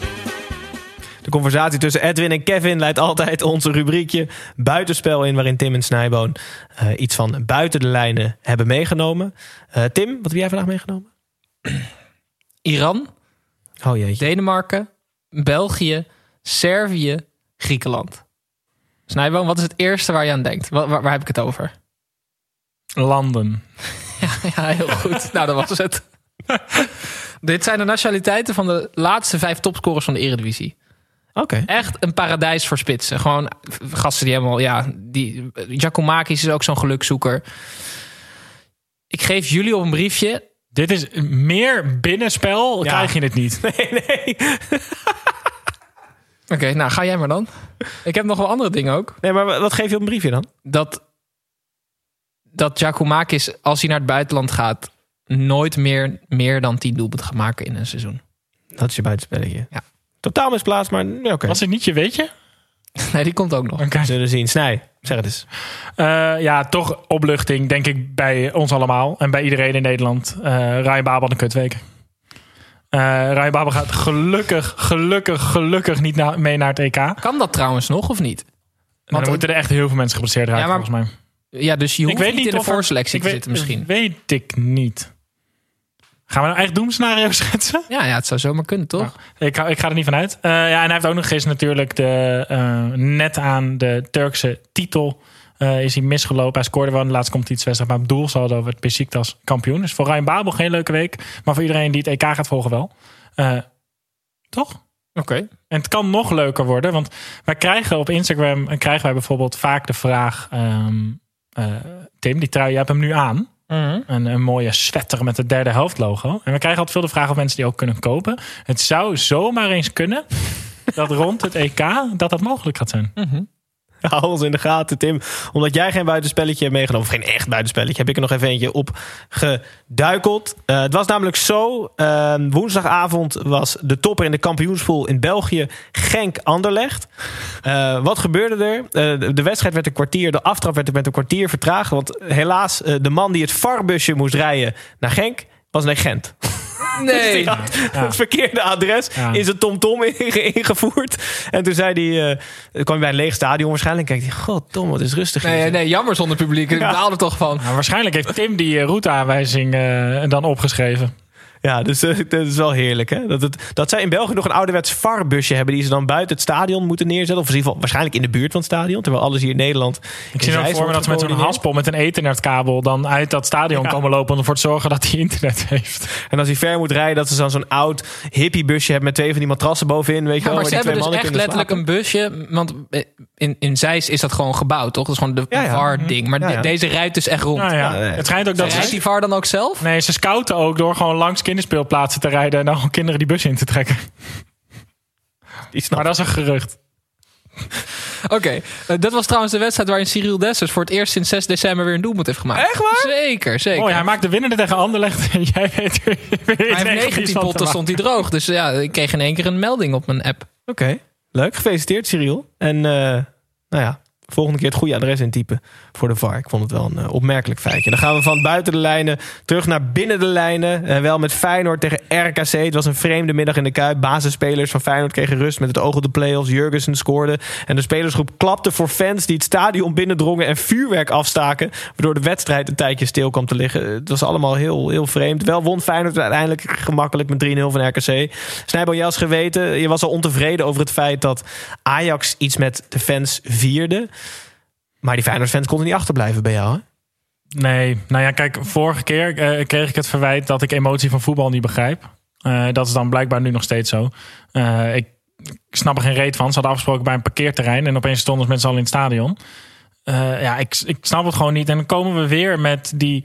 De conversatie tussen Edwin en Kevin leidt altijd onze rubriekje Buitenspel in, waarin Tim en Snijboon eh, iets van buiten de lijnen hebben meegenomen. Eh, Tim, wat heb jij vandaag meegenomen? Iran, Oh jeetje. Denemarken, België, Servië, Griekenland. Snijboom, wat is het eerste waar je aan denkt? Waar, waar, waar heb ik het over? Landen. Ja, heel goed. nou, dat was het. Dit zijn de nationaliteiten van de laatste vijf topscorers van de Eredivisie. Oké. Echt een paradijs voor spitsen. Gewoon gasten die helemaal, ja, die Giacomakis is ook zo'n gelukzoeker. Ik geef jullie op een briefje. Dit is meer binnenspel, Ja. krijg je het niet. Nee, nee. Oké, nou ga jij maar dan. Ik heb nog wel andere dingen ook. Nee, maar wat geef je op een briefje dan? Dat, dat Giacomakis, als hij naar het buitenland gaat, nooit meer, meer dan 10 doelpunten gaat maken in een seizoen. Dat is je buitenspelletje. Ja. Totaal misplaatst, maar ja, oké. Was het niet je weetje? Nee, die komt ook nog. Oké. We zullen zien. Snij, zeg het eens. Eh, ja, toch opluchting, denk ik, bij ons allemaal. En bij iedereen in Nederland. Eh Ryan Babel had een kutweek. Eh Ryan Babel gaat gelukkig, gelukkig, gelukkig niet na- mee naar het EK. Kan dat trouwens nog of niet? dan moeten er echt heel veel mensen geblesseerd raken, Ja, maar- volgens mij. Ja, dus je hoeft niet, in de er- voorselectie ik te weet- zitten misschien. weet ik niet. Gaan we nou echt doemscenario schetsen? Ja, ja, het zou zomaar kunnen, toch? Ik, ga- ik ga er niet van uit. Eh, ja, en hij heeft ook nog eens natuurlijk de, eh, net aan de Turkse titel eh, is hij misgelopen. Hij scoorde wel in de laatste competitiewedstrijd, maar op doelsaldo werd Besiktas kampioen. Dus voor Ryan Babel geen leuke week. Maar voor iedereen die het EK gaat volgen wel. Toch? Oké. En het kan nog leuker worden, want wij krijgen op Instagram en krijgen wij bijvoorbeeld vaak de vraag: ehm, eh, Tim, die trui, je hebt hem nu aan. Mhm. Een, een mooie sweater met het derde helft logo. En we krijgen altijd veel de vraag of mensen die ook kunnen kopen. Het zou zomaar eens kunnen dat rond het EK dat dat mogelijk gaat zijn. Hou ons in de gaten, Tim. Omdat jij geen buitenspelletje hebt meegenomen, of geen echt buitenspelletje, heb ik er nog even eentje op geduikeld. Eh, het was namelijk zo: eh, woensdagavond was de topper in de kampioenspool in België, Genk-Anderlecht. Eh, wat gebeurde er? Eh, de, wedstrijd werd een kwartier, de aftrap werd met een kwartier vertraagd. Want helaas, de man die het VAR-busje moest rijden naar Genk, was naar Gent. Nee. Had het verkeerde adres Ja. in zijn TomTom inge- ingevoerd. En toen zei hij, eh, kwam hij bij een leeg stadion waarschijnlijk. Kijk hij, god Tom, wat is rustig. hier." Nee, nee, jammer zonder publiek. Ik baal er toch van. Nou, waarschijnlijk heeft Tim die eh, routeaanwijzing eh, dan opgeschreven. Ja, dus eh, dat is wel heerlijk. Hè? Dat, het, dat zij in België nog een ouderwets VAR-busje hebben... die ze dan buiten het stadion moeten neerzetten. Of in ieder geval waarschijnlijk in de buurt van het stadion. Terwijl alles hier in Nederland... Ik zie dan voor me dat ze met zo'n haspel met een ethernetkabel dan uit dat stadion Ja. komen lopen om ervoor te zorgen dat hij internet heeft. En als hij ver moet rijden, dat ze dan zo'n oud hippiebusje hebben... met twee van die matrassen bovenin. Weet je Ja, wel, maar ze hebben dus echt letterlijk een busje. Want in, in Zeist is dat gewoon gebouwd, toch? Dat is gewoon de Ja, ja. VAR-ding. Maar Ja, ja. de- deze rijdt dus echt rond. Nou ja, Ja, nee. het schijnt ook dat Rijdt ze, die VAR dan ook zelf? nee, ze scouten ook door gewoon langs kinderspeelplaatsen te rijden en dan gewoon kinderen die bus in te trekken. snapt Maar dat is een gerucht. Oké, eh, dat was trouwens de wedstrijd waarin Cyril Dessers voor het eerst sinds 6 december weer een doelpunt heeft gemaakt. Echt waar? Zeker, zeker. Mooi, hij maakt de winnende tegen Anderlecht. En jij weet weer hij heeft 19 potten, stond hij droog. Dus ja, ik kreeg in één keer een melding op mijn app. Oké, leuk. Gefeliciteerd, Cyril. En eh, nou ja, volgende keer het goede adres intypen voor de VAR. Ik vond het wel een eh, opmerkelijk feitje. Dan gaan we van buiten de lijnen terug naar binnen de lijnen. Eh, wel met Feyenoord tegen RKC. Het was een vreemde middag in de Kuip. Basisspelers van Feyenoord kregen rust met het oog op de play-offs. Jurgensen scoorde. En de spelersgroep klapte voor fans die het stadion binnendrongen en vuurwerk afstaken. Waardoor de wedstrijd een tijdje stil kwam te liggen. Het was allemaal heel, heel vreemd. Wel won Feyenoord uiteindelijk gemakkelijk met 3-0 van RKC. Snijbo, je als geweten, je was al ontevreden over het feit dat Ajax iets met de fans vierde. Maar die Feyenoord-fans konden niet achterblijven bij jou, hè? Nee, nou ja, kijk, vorige keer eh, kreeg ik het verwijt dat ik emotie van voetbal niet begrijp. Eh, dat is dan blijkbaar nu nog steeds zo. Eh, ik, snap er geen reet van. Ze hadden afgesproken bij een parkeerterrein en opeens stonden ze met z'n in het stadion. Ja, ik, ik snap het gewoon niet. En dan komen we weer met die.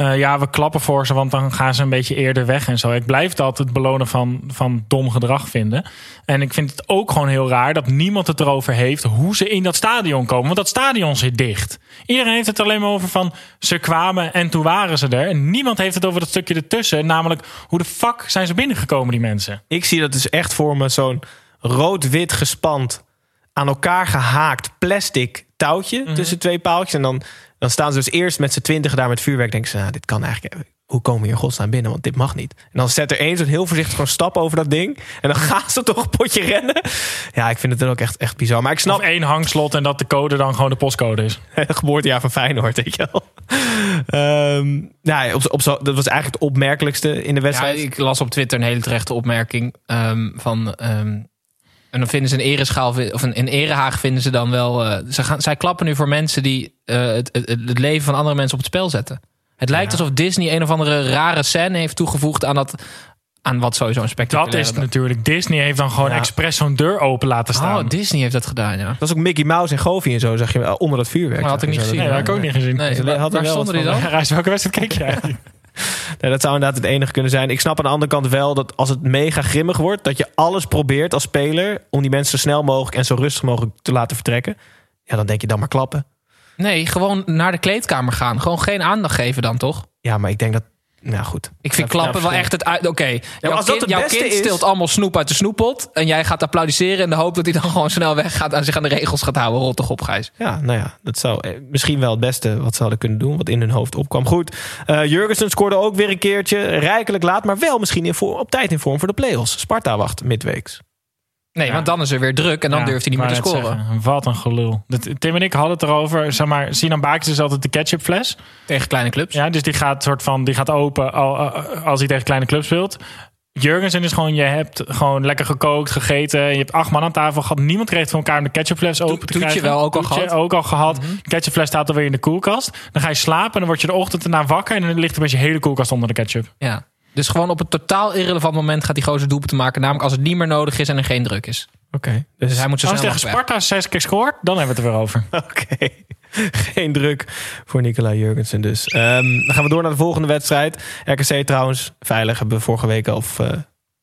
Eh, ja, we klappen voor ze, want dan gaan ze een beetje eerder weg en zo. Ik blijf dat het belonen van, van dom gedrag vinden. En ik vind het ook gewoon heel raar dat niemand het erover heeft hoe ze in dat stadion komen. Want dat stadion zit dicht. Iedereen heeft het alleen maar over van ze kwamen en toen waren ze er. En niemand heeft het over dat stukje ertussen. Namelijk, hoe de fuck zijn ze binnengekomen, die mensen? Ik zie dat dus echt voor me zo'n rood-wit gespand, aan elkaar gehaakt plastic touwtje tussen twee paaltjes. En dan, dan staan ze dus eerst met z'n twintig daar met vuurwerk. Denken ze, nou, dit kan eigenlijk. Hoe komen we hier godsnaam binnen? Want dit mag niet. En dan zet er één zo'n heel voorzichtig gewoon stap over dat ding. En dan gaan ze toch een potje rennen. Ja, ik vind het dan ook echt, echt bizar. Maar ik Of snap één hangslot en dat de code dan gewoon de postcode is. het geboortejaar van Feyenoord, weet je wel. Ehm, nou, ja, op, op zo, dat was eigenlijk het opmerkelijkste in de Ja, wedstrijd. ik las op Twitter een hele terechte opmerking ehm, van. ehm, en dan vinden ze een ereschaal of een, een erehaag vinden ze dan wel. eh, ze gaan, zij klappen nu voor mensen die eh, het, het, het leven van andere mensen op het spel zetten. Het lijkt alsof Disney een of andere rare scène heeft toegevoegd aan dat. Aan wat sowieso een Dat spectaculaire... is het natuurlijk. Disney heeft dan gewoon Ja. expres zo'n deur open laten staan. Oh, Disney heeft dat gedaan, ja. Dat was ook Mickey Mouse en Goofy en zo, zag je onder dat vuurwerk. Maar had ik niet gezien. nee, dat heb ik ook niet gezien. Nee, Ze waar, wel stonden die dan? Reis, welke wedstrijd keek jij? Nee, dat zou inderdaad het enige kunnen zijn. Ik snap aan de andere kant wel dat als het mega grimmig wordt, dat je alles probeert als speler om die mensen zo snel mogelijk en zo rustig mogelijk te laten vertrekken. Ja, dan denk je dan maar klappen. Nee, gewoon naar de kleedkamer gaan. Gewoon geen aandacht geven dan, toch? Ja, maar ik denk dat. Nou goed. Ik vind Ja, klappen ja, wel echt het uit. Oké, jouw, als dat kind, jouw kind is- steelt allemaal snoep uit de snoeppot. En jij gaat applaudisseren in de hoop dat hij dan gewoon snel weggaat en zich aan de regels gaat houden. Rot toch op, Gijs. Ja, nou ja, dat zou eh, misschien wel het beste wat ze hadden kunnen doen, wat in hun hoofd opkwam. Goed, eh Jurgensen scoorde ook weer een keertje, rijkelijk laat, maar wel misschien in voor, op tijd in vorm voor de play-offs. Sparta wacht midweeks. Nee, want dan is er weer druk en dan Ja, durft hij niet meer te scoren. zeggen, wat een gelul. Tim en ik hadden het erover. Zeg maar, Sinan Bakis is altijd de ketchupfles. Tegen kleine clubs. Ja, dus die gaat, soort van, die gaat open al- al- als hij tegen kleine clubs speelt. Jurgensen is gewoon, je hebt gewoon lekker gekookt, gegeten. Je hebt acht man aan tafel gehad. Niemand kreeg het voor elkaar om de ketchupfles open te toetje krijgen. wel ook al Toetje gehad. ook al gehad. De ketchupfles staat alweer in de koelkast. Dan ga je slapen en dan word je de ochtend erna wakker. En dan ligt er met je hele koelkast onder de ketchup. Ja. Dus gewoon op een totaal irrelevant moment gaat die gozer doelpunt te maken. Namelijk als het niet meer nodig is en er geen druk is. Oké, Dus dus hij moet zo Als snel tegen mogelijk weg. Sparta zes keer scoort, dan hebben we het er weer over. Oké. Geen druk voor Nicola Jurgensen dus. Ehm, dan gaan we door naar de volgende wedstrijd. RKC trouwens, veilig hebben we vorige week of eh,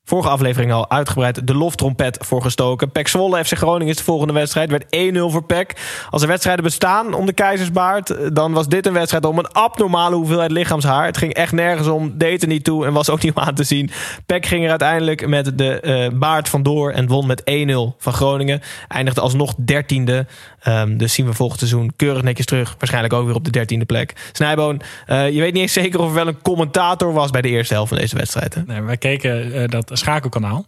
vorige aflevering al uitgebreid de loftrompet voor gestoken. PEC Zwolle FC Groningen is de volgende wedstrijd. Werd 1-0 voor PEC. Als er wedstrijden bestaan om de Keizersbaard, eh, dan was dit een wedstrijd om een abnormale hoeveelheid lichaamshaar. Het ging echt nergens om, deed er niet toe en was ook niet om aan te zien. PEC ging er uiteindelijk met de eh, baard vandoor en won met 1-0 van Groningen. Eindigde alsnog dertiende. Ehm, dus zien we volgend seizoen keurig netjes terug. Waarschijnlijk ook weer op de dertiende plek. Snijboon, eh, je weet niet eens zeker of er wel een commentator was bij de eerste helft van deze wedstrijd. Hè? Nee, wij keken eh, dat schakelkanaal.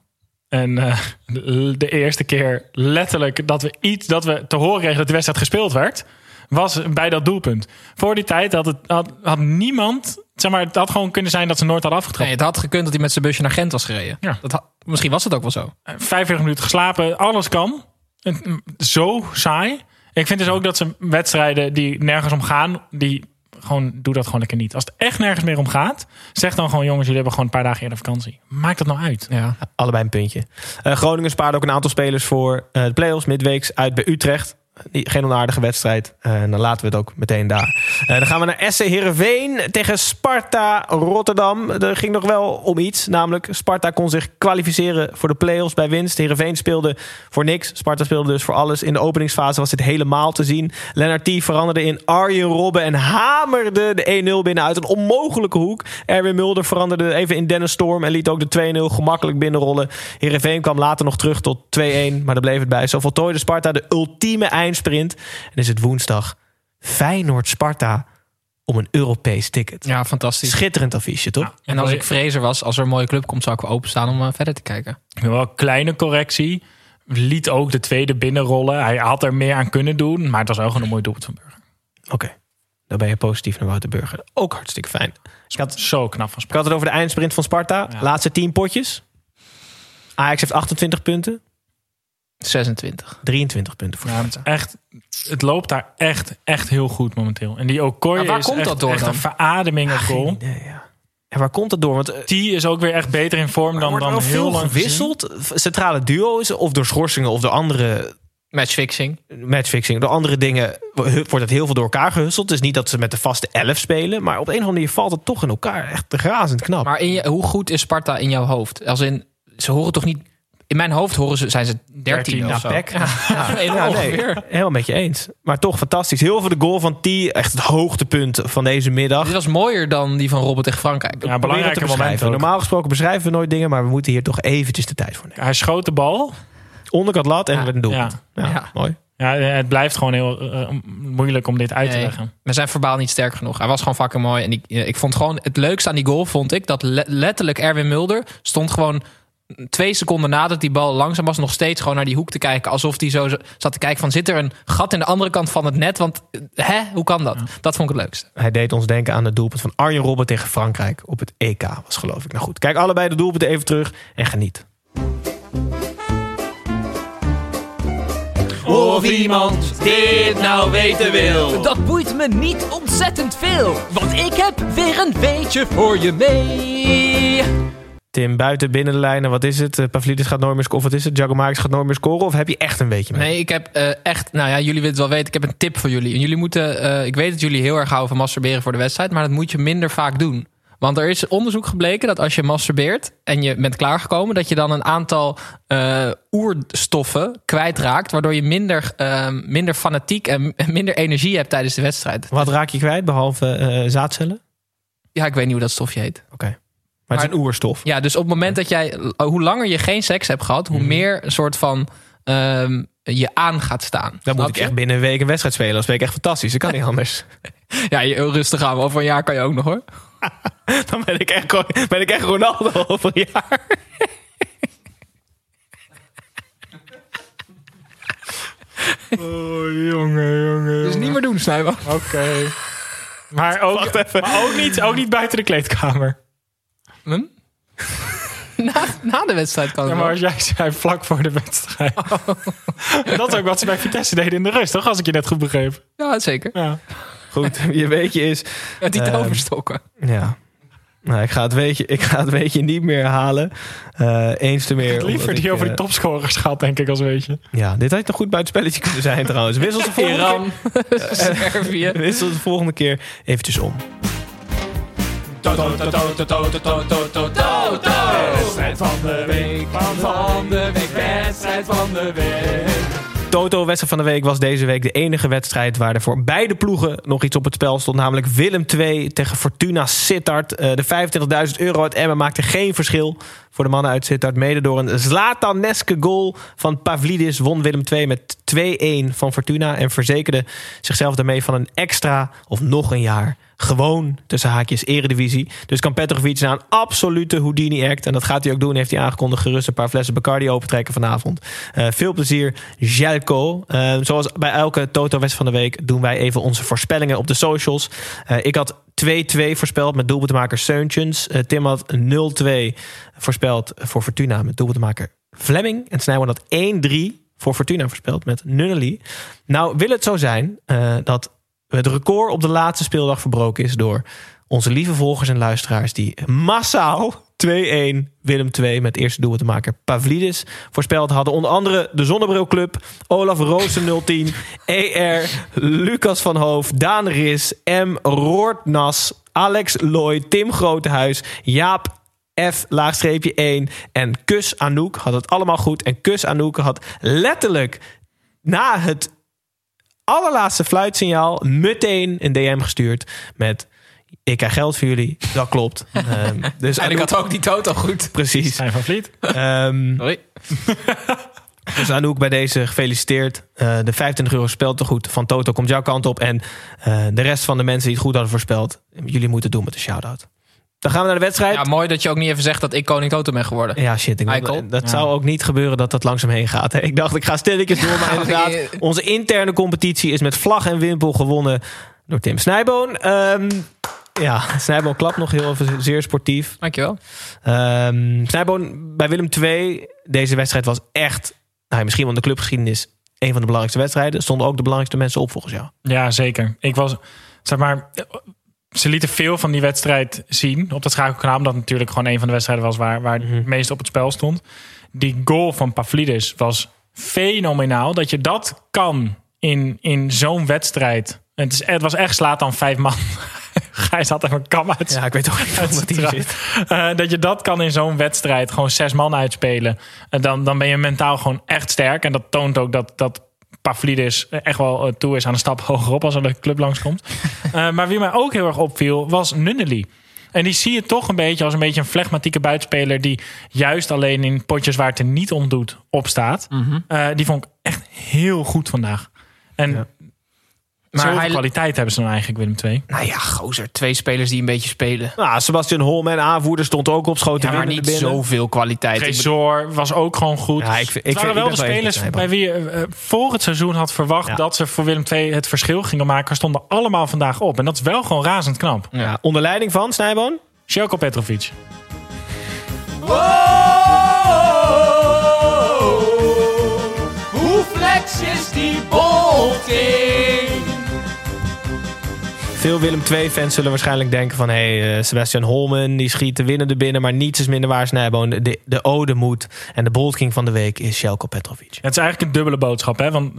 En eh, de, eerste keer letterlijk dat we iets dat we te horen kregen dat de wedstrijd gespeeld werd, was bij dat doelpunt. Voor die tijd had, het, had, had niemand, zeg maar, het had gewoon kunnen zijn dat ze nooit hadden afgetrapt. Nee, het had gekund dat hij met zijn busje naar Gent was gereden. Ja. Dat had- misschien was het ook wel zo. 45 minuten geslapen, alles kan. Mm, Zo saai. Ik vind dus ook dat ze wedstrijden die nergens om gaan, die gewoon doe dat gewoon lekker niet. Als het echt nergens meer om gaat, zeg dan gewoon jongens, jullie hebben gewoon een paar dagen eerder vakantie. Maak dat nou uit. Ja. Allebei een puntje. Eh, Groningen spaarde ook een aantal spelers voor eh, de play-offs midweeks uit bij Utrecht. Geen onaardige wedstrijd. Eh, dan laten we het ook meteen daar. Eh, dan gaan we naar SC Heerenveen tegen Sparta Rotterdam. Er ging nog wel om iets. Namelijk, Sparta kon zich kwalificeren voor de play-offs bij winst. Heerenveen speelde voor niks. Sparta speelde dus voor alles. In de openingsfase was dit helemaal te zien. Lennart veranderde in Arjen Robben en hamerde de 1-0 binnen uit een onmogelijke hoek. Erwin Mulder veranderde even in Dennis Storm en liet ook de 2-0 gemakkelijk binnenrollen. Heerenveen kwam later nog terug tot 2-1, maar daar bleef het bij. Zo voltooide Sparta de ultieme eindsprint. En is het woensdag Feyenoord-Sparta om een Europees ticket. Ja, fantastisch. Schitterend affiche, toch? En als ik vrezer was, als er een mooie club komt, zou ik wel openstaan om eh, verder te kijken. Wel een kleine correctie. Liet ook de tweede binnenrollen. Hij had er meer aan kunnen doen. Maar het was wel gewoon een mooi doelpunt van Burger. Oké, dan ben je positief naar Wouter Burger. Ook hartstikke fijn. Ik had, Zo knap van ik Sparta. had het over de eindsprint van Sparta. Ja. Laatste 10 potjes. Ajax heeft 28 punten. 26. 23 punten voor Ja, Sparta. echt, het loopt daar echt, echt heel goed momenteel. En die Okoye waar is komt echt, dat door echt dan? een verademing op goal. Geen idee, ja. En waar komt het door? Want eh, Die is ook weer echt beter in vorm dan, dan heel veel lang gezien. gewisseld. Centrale duo's, of door schorsingen of door andere Matchfixing. matchfixing. Door andere dingen wordt het heel veel door elkaar gehusteld. Het is niet dat ze met de vaste 11 spelen. Maar op een of andere manier valt het toch in elkaar. Echt razend knap. Maar in je, hoe goed is Sparta in jouw hoofd? Als in, ze horen toch niet... In mijn hoofd horen ze, zijn ze 13 13 of zo. Peck. Ja, ja, Ja, nee, helemaal met je eens. Maar toch fantastisch. Heel veel de goal van T. Echt het hoogtepunt van deze middag. Dit was mooier dan die van Robert tegen Frankrijk. Ja, belangrijke te moment beschrijven. ook. Normaal gesproken beschrijven we nooit dingen. Maar we moeten hier toch eventjes de tijd voor nemen. Hij schoot de bal. Onderkant lat en Ja, werd een doelpunt. Ja, Ja. mooi. Ja, het blijft gewoon heel eh, moeilijk om dit uit te Nee, leggen. we zijn verbaal niet sterk genoeg. Hij was gewoon fucking mooi. En ik, ik vond gewoon het leukste aan die goal, vond ik, dat le- letterlijk Erwin Mulder stond gewoon twee seconden nadat die bal langzaam was, nog steeds gewoon naar die hoek te kijken. Alsof hij zo zat te kijken van, zit er een gat in de andere kant van het net? Want, eh, hè, hoe kan dat? Dat vond ik het leukste. Hij deed ons denken aan het doelpunt van Arjen Robben tegen Frankrijk op het EK. Was geloof ik. Nou goed, kijk allebei de doelpunten even terug en geniet. Of iemand dit nou weten wil. Dat boeit me niet ontzettend veel, want ik heb weer een weetje voor je mee. Tim, buiten binnen de lijnen, wat is het? Eh, Pavlidis gaat nooit meer scoren. Of wat is het? Giacomakis gaat nooit meer scoren? Of heb je echt een beetje mee? Nee, ik heb eh, echt, nou ja, jullie willen het wel weten. Ik heb een tip voor jullie. En jullie moeten, eh, ik weet dat jullie heel erg houden van masturberen voor de wedstrijd, maar dat moet je minder vaak doen. Want er is onderzoek gebleken dat als je masturbeert en je bent klaargekomen, dat je dan een aantal eh, oerstoffen kwijtraakt, waardoor je minder, eh, minder fanatiek en minder energie hebt tijdens de wedstrijd. Wat raak je kwijt, behalve eh, zaadcellen? Ja, ik weet niet hoe dat stofje heet. Oké. Maar, het is een oerstof. Ja, dus op het moment dat jij, hoe langer je geen seks hebt gehad, hoe meer een soort van ehm, je aan gaat staan. Dan moet ik je? echt binnen een week een wedstrijd spelen. Dat is ik echt fantastisch. Dat kan niet anders. Ja, je, rustig aan. Over een jaar kan je ook nog hoor. Dan ben ik echt, ben ik echt Ronaldo over een jaar. Oh, jongen, jongen. Dus niet meer doen, Snijman. Oké. Maar, ook, Wacht even. maar ook, niet, ook niet buiten de kleedkamer. Hm? Na, na de wedstrijd kan Ja, het maar als jij zei vlak voor de wedstrijd. dat is ook wat ze bij Vitesse deden in de rust, toch? Als ik je net goed begreep. Ja, zeker. Ja. Goed, je weetje is... Met die Ehm, toverstokken. Ja. Nou, ik ga het weetje, ik ga het weetje niet meer halen. Eh, eens te meer. Liever die ik, over de eh, topscorers gaat, denk ik, als weet je. Ja, dit had nog goed buiten spelletje kunnen zijn trouwens. Wissel de volgende Iran, Servië. keer, wissel de volgende keer eventjes om. Wedstrijd van de week, van de week, wedstrijd van de week. Toto, wedstrijd van de week, was deze week de enige wedstrijd waar er voor beide ploegen nog iets op het spel stond. Namelijk Willem 2 tegen Fortuna Sittard. Eh, de 25.000 euro uit Emmen maakte geen verschil voor de mannen uit Sittard. Mede door een Zlataneske goal van Pavlidis won Willem 2 met 2-1 van Fortuna. En verzekerde zichzelf daarmee van een extra of nog een jaar gewoon tussen haakjes eredivisie. Dus kan Petrovic naar een absolute Houdini-act. En dat gaat hij ook doen, heeft hij aangekondigd. Gerust een paar flessen Bacardi opentrekken vanavond. Eh, veel plezier, Jelko. Eh, zoals bij elke Toto-wedstrijd van de week... doen wij even onze voorspellingen op de socials. Eh, ik had 2-2 voorspeld met doelpuntenmaker Seuntjens. Tim had 0-2 voorspeld voor Fortuna met doelpuntenmaker Fleming. En Snijman had 1-3 voor Fortuna voorspeld met Nunnally. Nou, wil het zo zijn dat het record op de laatste speeldag verbroken is door onze lieve volgers en luisteraars die massaal 2-1 Willem 2 met eerste doelpunt te maken. Pavlidis voorspeld hadden onder andere de Zonnebrilclub, Olaf Roosen 010, ER, Lucas van Hoof, Daan Ris, M. Roortnas, Alex Looy, Tim Grotehuis, Jaap F laagstreepje 1 en Kus Anouk had het allemaal goed. En Kus Anouk had letterlijk na het allerlaatste fluitsignaal meteen een DM gestuurd met ik krijg geld voor jullie. Dat klopt. Ehm, dus En ik had ook die toto goed. precies. Zijn van Vliet. Ehm, Sorry. dus Anouk bij deze gefeliciteerd. Eh, de 25 euro speltegoed van Toto komt jouw kant op. En eh, de rest van de mensen die het goed hadden voorspeld, jullie moeten het doen met een shout-out. Dan gaan we naar de wedstrijd. Ja, mooi dat je ook niet even zegt dat ik koning toto ben geworden. Ja, shit. Ik dat zou ook niet gebeuren dat dat langzaam heen gaat. hè. Ik dacht, ik ga stilletjes door. Maar inderdaad, onze interne competitie is met vlag en wimpel gewonnen door Tim Snijboon. Ehm, ja, Snijboon klapt nog heel even zeer sportief. Dankjewel. Ehm Snijboon bij Willem II. Deze wedstrijd was echt, nou, misschien wel in de clubgeschiedenis, een van de belangrijkste wedstrijden. Stonden ook de belangrijkste mensen op volgens jou. Ja, zeker. Ik was, zeg maar, ze lieten veel van die wedstrijd zien op dat schakelkanaal. Omdat het natuurlijk gewoon een van de wedstrijden was waar, waar het meest op het spel stond. Die goal van Pavlidis was fenomenaal. Dat je dat kan in, in zo'n wedstrijd. Het, is, het was echt slaat dan vijf man. Gijs had even een kam uit. Ja, ik weet ook niet wat zijn zit. Eh, dat je dat kan in zo'n wedstrijd. Gewoon zes man uitspelen. En dan, dan ben je mentaal gewoon echt sterk. En dat toont ook dat, dat Pavlidis echt wel eh, toe is aan een stap hogerop als er de club langskomt. Eh, maar wie mij ook heel erg opviel was Nunnely. En die zie je toch een beetje als een beetje een flegmatieke buitenspeler... die juist alleen in potjes waar het er niet om doet opstaat. Eh, die vond ik echt heel goed vandaag. En Ja. Maar zoveel hij- kwaliteit hebben ze dan eigenlijk, Willem II. Nou ja, gozer. Twee spelers die een beetje spelen. Nou, Sebastian Holman, aanvoerder, stond ook op schoten Ja, maar niet binnen. zoveel kwaliteit. Tresor was ook gewoon goed. Ja, ik vind- ik het waren wel ik de spelers bij wie je eh, voor het seizoen had verwacht... Ja. dat ze voor Willem II het verschil gingen maken... stonden allemaal vandaag op. En dat is wel gewoon razend knap. Ja, onder leiding van Snijboon. Sjelko Petrovic. Hoe flex is die bolting? Veel Willem II-fans zullen waarschijnlijk denken van... hé, hey, eh, Sebastian Holman, die schiet de winnende binnen... maar niets is minder waar Snijboon. De, de ode moet. En de bolking van de week is Sjelko Petrovic. Het is eigenlijk een dubbele boodschap. Hè? Want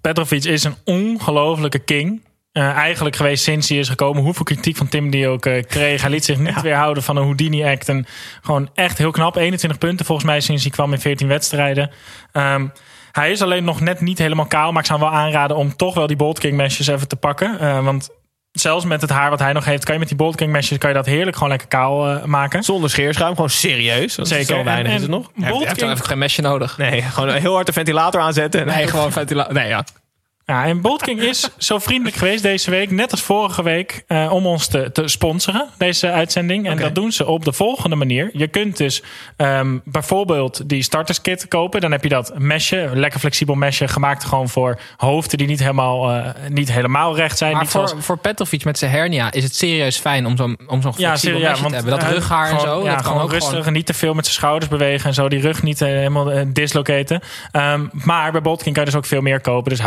Petrovic is een ongelofelijke king. Eh, eigenlijk geweest sinds hij is gekomen. Hoeveel kritiek van Tim die ook eh, kreeg. Hij liet zich niet weerhouden van een Houdini-act. En gewoon echt heel knap. 21 punten volgens mij sinds hij kwam in 14 wedstrijden. Ehm, hij is alleen nog net niet helemaal kaal. Maar ik zou hem wel aanraden om toch wel die Bold King meshes even te pakken. Want zelfs met het haar wat hij nog heeft... kan je met die Bold King meshes kan je dat heerlijk gewoon lekker kaal eh, maken. Zonder scheerschuim, gewoon serieus. Dat is Zeker. Zo weinig En- is het nog. Bold heeft dan King even geen mesje nodig. Nee, gewoon heel hard de ventilator aanzetten. Nee, gewoon ventilator. Nee, ja. Ja, en Bold King is zo vriendelijk geweest deze week, net als vorige week, eh, om ons te, te sponsoren, deze uitzending. En dat doen ze op de volgende manier. Je kunt dus ehm, bijvoorbeeld die starterskit kopen. Dan heb je dat mesje, lekker flexibel mesje, gemaakt gewoon voor hoofden die niet helemaal, eh, niet helemaal recht zijn. Maar niet voor, zoals- voor Petrovic met zijn hernia is het serieus fijn om zo'n om zo'n flexibel serieus, mesje te hebben. Dat eh, rughaar en gewoon- zo, Ja, dat kan gewoon ook rustig gewoon... en niet te veel met zijn schouders bewegen en zo. Die rug niet helemaal dislocaten. Ehm, maar bij Botkin kan je dus ook veel meer kopen. Dus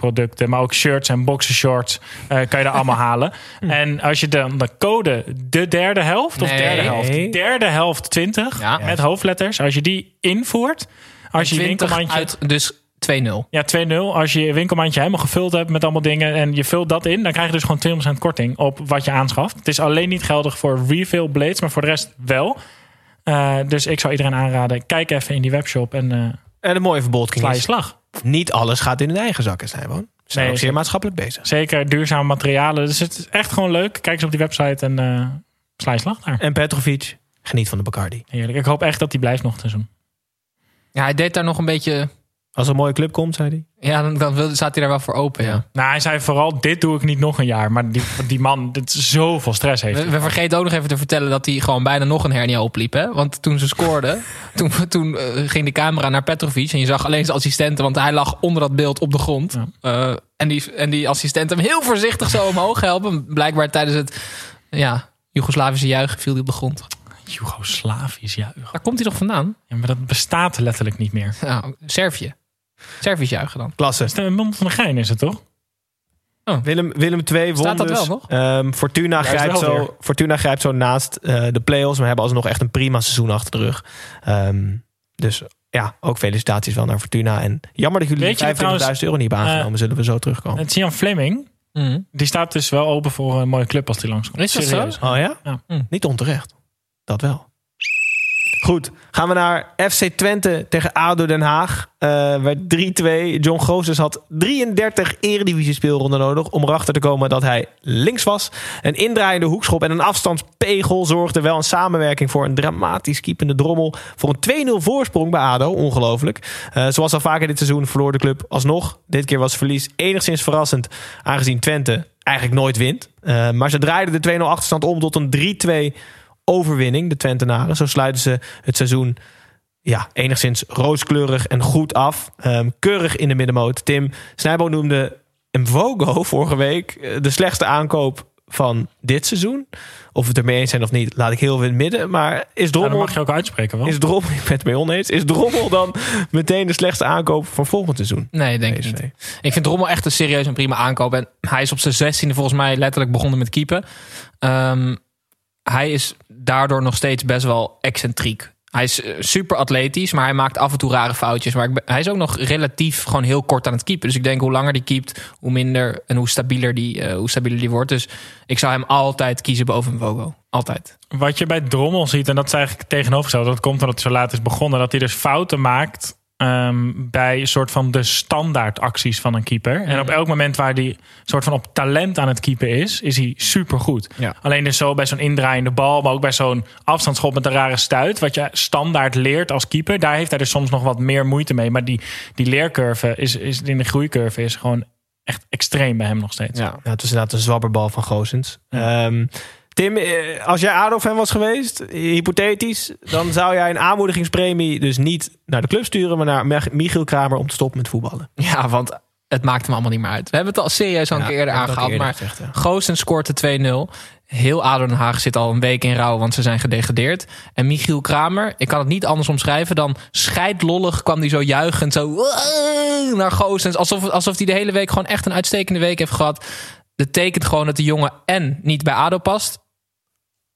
huidverzorgingsproducten, maar ook shirts en boxershorts eh, kan je daar allemaal halen. En als je dan de code de derde helft of Nee. derde helft, derde helft 20 Ja. met hoofdletters, als je die invoert, als je je 20 winkelmandje uit, dus 2-0. ja, 2-0. Als je je winkelmandje helemaal gevuld hebt met allemaal dingen en je vult dat in, dan krijg je dus gewoon 2% korting op wat je aanschaft. Het is alleen niet geldig voor refill blades, maar voor de rest wel. Eh, dus ik zou iedereen aanraden, kijk even in die webshop en eh En het mooie bolking sla je slag. Niet alles gaat in hun eigen zakken, Snijboon. Ze zijn Nee, ook zeer maatschappelijk bezig. Zeker duurzame materialen. Dus het is echt gewoon leuk. Kijk eens op die website en eh sla je slag daar. En Petrovic, geniet van de Bacardi. Heerlijk. Ik hoop echt dat die blijft nog te doen. Ja, hij deed daar nog een beetje... Als er een mooie club komt, zei hij. Ja, dan, dan staat hij daar wel voor open, ja. Nou, hij zei vooral, dit doe ik niet nog een jaar. Maar die, die man, dit is zoveel stress heeft. We, we vergeten ook nog even te vertellen dat hij gewoon bijna nog een hernia opliep. Hè? Want toen ze scoorden, toen, toen eh, ging de camera naar Petrovic. En je zag alleen zijn assistenten, want hij lag onder dat beeld op de grond. Ja. Eh, en, die, en die assistent hem heel voorzichtig zo omhoog helpen. Blijkbaar tijdens het ja, Joegoslavische juichen viel hij op de grond. Joegoslavisch juichen. Daar komt hij toch vandaan? Ja, maar dat bestaat letterlijk niet meer. Ja, Servië. Servisch juichen dan. Klasse. Is mond van de gein is het toch? Oh. Willem, Willem 2 won Staat dat dus. wel nog? Ehm, Fortuna, grijpt wel zo. Fortuna grijpt zo naast eh, de play-offs. Maar hebben alsnog echt een prima seizoen achter de rug. Ehm, dus ja, ook felicitaties wel naar Fortuna. En jammer dat jullie Weet je 25.000 trouwens, euro niet hebben aangenomen. zullen we zo terugkomen. Het Jan Fleming, Mhm. die staat dus wel open voor een mooie club als die langskomt. Is dat zo? Serieus. Oh ja? Ja. Hm. Niet onterecht. Dat wel. Goed, gaan we naar FC Twente tegen ADO Den Haag. Eh werd 3-2. John Gozes had 33 eredivisie speelronden nodig om erachter te komen dat hij links was. Een indraaiende hoekschop en een afstandspegel zorgden wel een samenwerking voor een dramatisch kiepende drommel. Voor een 2-0 voorsprong bij ADO. Ongelooflijk. Eh, zoals al vaker dit seizoen verloor de club alsnog. Dit keer was verlies enigszins verrassend aangezien Twente eigenlijk nooit wint. Eh, maar ze draaiden de 2-0 achterstand om tot een 3-2 overwinning, de Twentenaren. Zo sluiten ze het seizoen ja, enigszins rooskleurig en goed af. Ehm, keurig in de middenmoot. Tim Snijbo noemde Mvogo vorige week eh, de slechtste aankoop van dit seizoen. Of we het ermee eens zijn of niet, laat ik heel in het midden. Maar is Ja, Drommel... mag je ook uitspreken wel. is Drommel, ik ben het mee oneens. Is Drommel dan meteen de slechtste aankoop van volgend seizoen? Nee, denk ik niet. Ik vind Rommel echt een serieus en prima aankoop. En hij is op zijn zestiende volgens mij letterlijk begonnen met keepen. Ehm, hij is daardoor nog steeds best wel excentriek. Hij is eh, super atletisch, maar hij maakt af en toe rare foutjes. Maar hij is ook nog relatief gewoon heel kort aan het keepen. Dus ik denk hoe langer die keept, hoe minder en hoe stabieler die, eh, hoe stabieler die wordt. Dus ik zou hem altijd kiezen boven Vogo. Altijd. Wat je bij Drommel ziet, en dat is eigenlijk tegenovergesteld, dat komt omdat hij zo laat is begonnen, dat hij dus fouten maakt ehm, bij een soort van de standaard acties van een keeper. En op elk moment waar hij soort van op talent aan het keeper is, is hij supergoed. Ja. Alleen dus zo bij zo'n indraaiende bal, maar ook bij zo'n afstandsschop met een rare stuit, wat je standaard leert als keeper, daar heeft hij dus soms nog wat meer moeite mee. Maar die, die leercurve is, is in de groeicurve is gewoon echt extreem bij hem nog steeds. Ja. Ja, het was inderdaad een zwabberbal van Goossens. Ehm, Tim, eh, als jij ADO-fan was geweest, hypothetisch... dan zou jij een aanmoedigingspremie dus niet naar de club sturen... maar naar Mich- Michiel Kramer om te stoppen met voetballen. Ja, want het maakt hem allemaal niet meer uit. We hebben het al serieus al een Ja, keer eerder aangehaald. Maar gezegd, Goosen scoort de 2-0. Heel ADO Den Haag zit al een week in rouw, want ze zijn gedegradeerd. En Michiel Kramer, ik kan het niet anders omschrijven dan scheidlollig kwam hij zo juichend zo naar Goossens. Alsof, alsof hij de hele week gewoon echt een uitstekende week heeft gehad. Dat tekent gewoon dat de jongen en niet bij ADO past.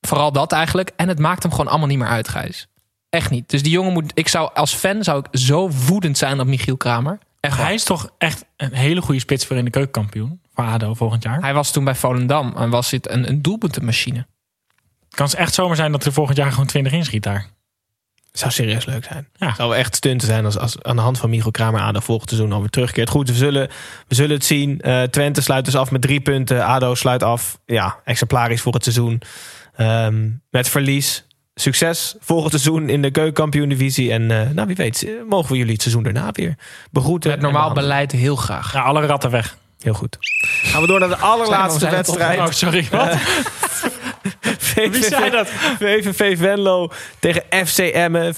Vooral dat eigenlijk. En het maakt hem gewoon allemaal niet meer uit, Gijs. Echt niet. Dus die jongen moet... Ik zou als fan zou ik zo woedend zijn op Michiel Kramer. Echt. Hij is toch echt een hele goede spits voor in de keukenkampioen. Voor ADO volgend jaar. Hij was toen bij Volendam en was dit een, een doelpuntenmachine. Het kan echt zomaar zijn dat er volgend jaar gewoon 20 inschiet daar. Zou serieus leuk zijn. Ja. Zou echt stunten zijn als, als aan de hand van Michiel Kramer ADO volgend seizoen alweer terugkeert. Goed, we zullen, we zullen het zien. Eh, Twente sluit dus af met drie punten. ADO sluit af, ja, exemplarisch voor het seizoen. Ehm, met verlies. Succes volgend seizoen in de keukenkampioen-divisie. En eh, nou, wie weet, mogen we jullie het seizoen daarna weer begroeten. Met normaal beleid heel graag. Ja, alle ratten weg. Heel goed. Gaan we door naar de allerlaatste wedstrijd. Oh, sorry. Wat? Wie zei dat? VVV Venlo tegen FC Emmen.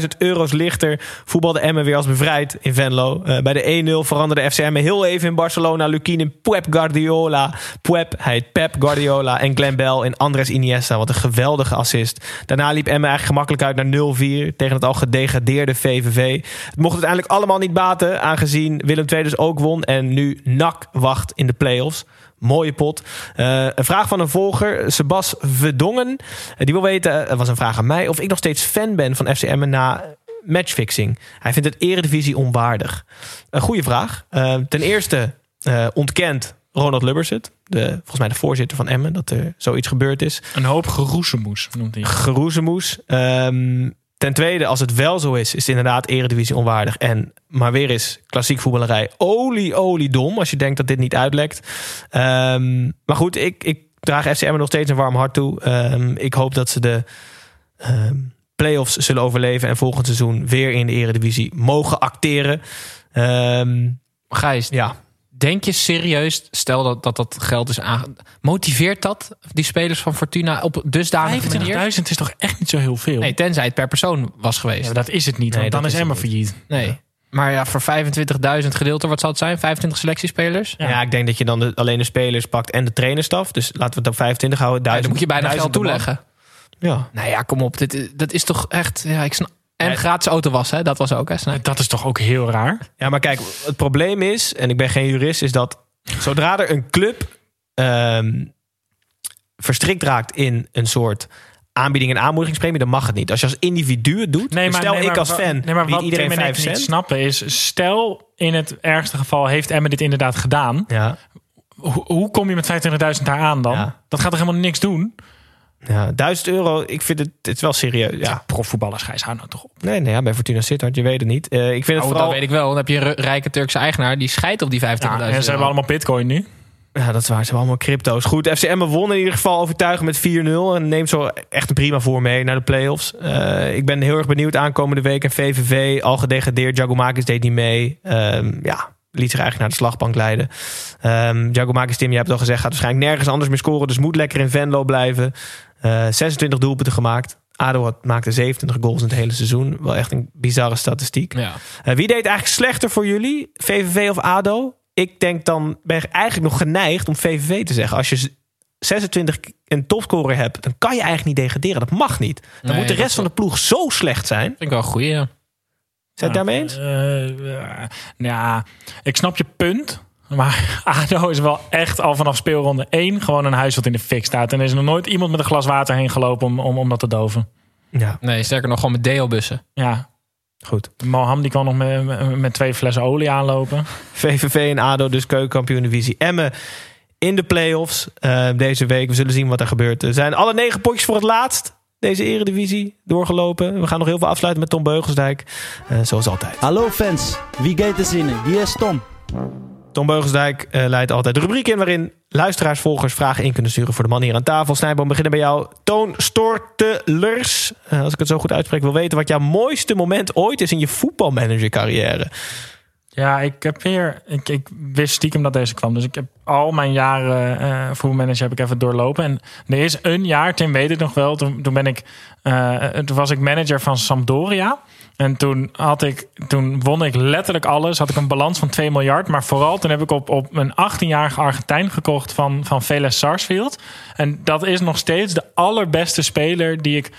25.000 euro's lichter voetbalde Emmen weer als bevrijd in Venlo. Eh, bij de 1-0 veranderde FC Emmen heel even in Barcelona. Lukien in Pep Guardiola. Pep, hij heet Pep Guardiola. En Glenn Bell in Andres Iniesta. Wat een geweldige assist. Daarna liep Emmen eigenlijk gemakkelijk uit naar 0-4 tegen het al gedegradeerde VVV. Het mocht uiteindelijk allemaal niet baten, aangezien Willem II dus ook won. En nu NAC wacht in de play-offs. Mooie pot. Eh, een vraag van een volger, Sebas Verdongen. Eh, die wil weten, het was een vraag aan mij, of ik nog steeds fan ben van FC Emmen na matchfixing. Hij vindt het eredivisie onwaardig. Een goede vraag. Eh, ten eerste eh, ontkent Ronald Lubbers het. De, volgens mij de voorzitter van Emmen, dat er zoiets gebeurd is. Een hoop geroezemoes noemt hij. Geroezemoes. Ehm, ten tweede, als het wel zo is, is het inderdaad eredivisie onwaardig. En maar weer is klassiek voetballerij olie, olie dom. Als je denkt dat dit niet uitlekt. Ehm, maar goed, ik, ik draag FCM nog steeds een warm hart toe. Ehm, ik hoop dat ze de ehm play-offs zullen overleven. En volgend seizoen weer in de eredivisie mogen acteren. Gijs, ja, denk je serieus, stel dat dat, dat geld is aange... Motiveert dat die spelers van Fortuna op dusdanige manier? 25.000 is toch echt niet zo heel veel? Nee, tenzij het per persoon was geweest. Ja, dat is het niet, Nee, want dan dat is is het Emma niet. failliet. Nee. Maar ja, voor 25.000 gedeeld door, wat zal het zijn? 25 selectiespelers? ja. ik denk dat je dan de, alleen de spelers pakt en de trainerstaf. Dus laten we het op 25 houden. Ja, Duizend, dan moet je bijna geld duizend man. toeleggen. Ja. Nou ja, kom op. Dit, dat is toch echt... Ja, ik snap... En Ja. gratis auto was, hè? Dat was ook, hè? Dat is toch ook heel raar? Ja, maar kijk, het probleem is, en ik ben geen jurist, is dat Zodra er een club ehm, verstrikt raakt in een soort aanbieding en aanmoedigingspremie, dan mag het niet. Als je als individu het doet, Nee, maar, stel nee, ik maar als fan nee, maar wat iedereen Tim en 5 ik niet snappen is... stel in het ergste geval heeft Emmen dit inderdaad gedaan. Ja, Hoe, hoe kom je met 25.000 daar aan dan? Ja. Dat gaat toch helemaal niks doen? Ja, 1000 euro, ik vind het, het is wel serieus. Ja. Profvoetballers, Gijs, hou nou toch op. Nee, nee, ja, bij Fortuna Sittard, je weet het niet. Eh, ik vind het Oh, vooral... dat weet ik wel. Dan heb je een rijke Turkse eigenaar die scheidt op die 25.000 Ja, en ze hebben allemaal bitcoin nu. Ja, dat is waar. Ze hebben allemaal crypto's. Goed, FCM won in ieder geval overtuigend met 4-0. En neemt zo echt een prima voor mee naar de play-offs. Eh, ik ben heel erg benieuwd aankomende week. En VVV, al gedegradeerd. Jagomakis deed niet mee. Ehm, ja, liet zich eigenlijk naar de slagbank leiden. Um, Jagomakis, Tim, je hebt al gezegd, gaat waarschijnlijk nergens anders meer scoren. Dus moet lekker in Venlo blijven. Eh 26 doelpunten gemaakt. ADO had, maakte 27 goals in het hele seizoen. Wel echt een bizarre statistiek. Ja. Eh, wie deed eigenlijk slechter voor jullie? VVV of ADO? Ik denk dan, ben ik eigenlijk nog geneigd om VVV te zeggen. Als je z- 26 een topscorer hebt, dan kan je eigenlijk niet degraderen. Dat mag niet. Dan Nee, moet de rest van de ploeg zo slecht zijn. Vind ik wel een goeie, ja. Zijn het daarmee eens? Eh, ja, ja, ik snap je punt. Maar ADO is wel echt al vanaf speelronde 1 gewoon een huis wat in de fik staat. En er is nog nooit iemand met een glas water heen gelopen om, om, om dat te doven. Ja, Nee, sterker nog gewoon met deelbussen. Ja, goed. Moham die kan nog met, met- met twee flessen olie aanlopen. VVV en ADO, dus keukenkampioen divisie. Emmen in de play-offs eh, deze week. We zullen zien wat er gebeurt. Er zijn alle negen potjes voor het laatst. Deze eredivisie doorgelopen. We gaan nog heel veel afsluiten met Tom Beugelsdijk. eh, zoals altijd. Hallo fans, wie gaat er zinnen? Hier is Tom. Tom Beugelsdijk eh, leidt altijd de rubriek in waarin luisteraars, volgers vragen in kunnen sturen voor de man hier aan tafel. Snijboom, beginnen bij jou. Toon Stortelers. Eh, als ik het zo goed uitspreek, wil weten wat jouw mooiste moment ooit is in je voetbalmanager carrière. Ja, ik heb weer. Ik, ik wist stiekem dat deze kwam. Dus ik heb al mijn jaren eh voetbalmanager heb ik even doorlopen. En er is een jaar, Tim weet het nog wel. Toen, ben ik. eh, was ik manager van Sampdoria. En toen had ik. Toen won ik letterlijk alles. Had ik een balans van 2 miljard. Maar vooral toen heb ik op, op een 18-jarige Argentijn gekocht van, van Veles Sarsfield. En dat is nog steeds de allerbeste speler die ik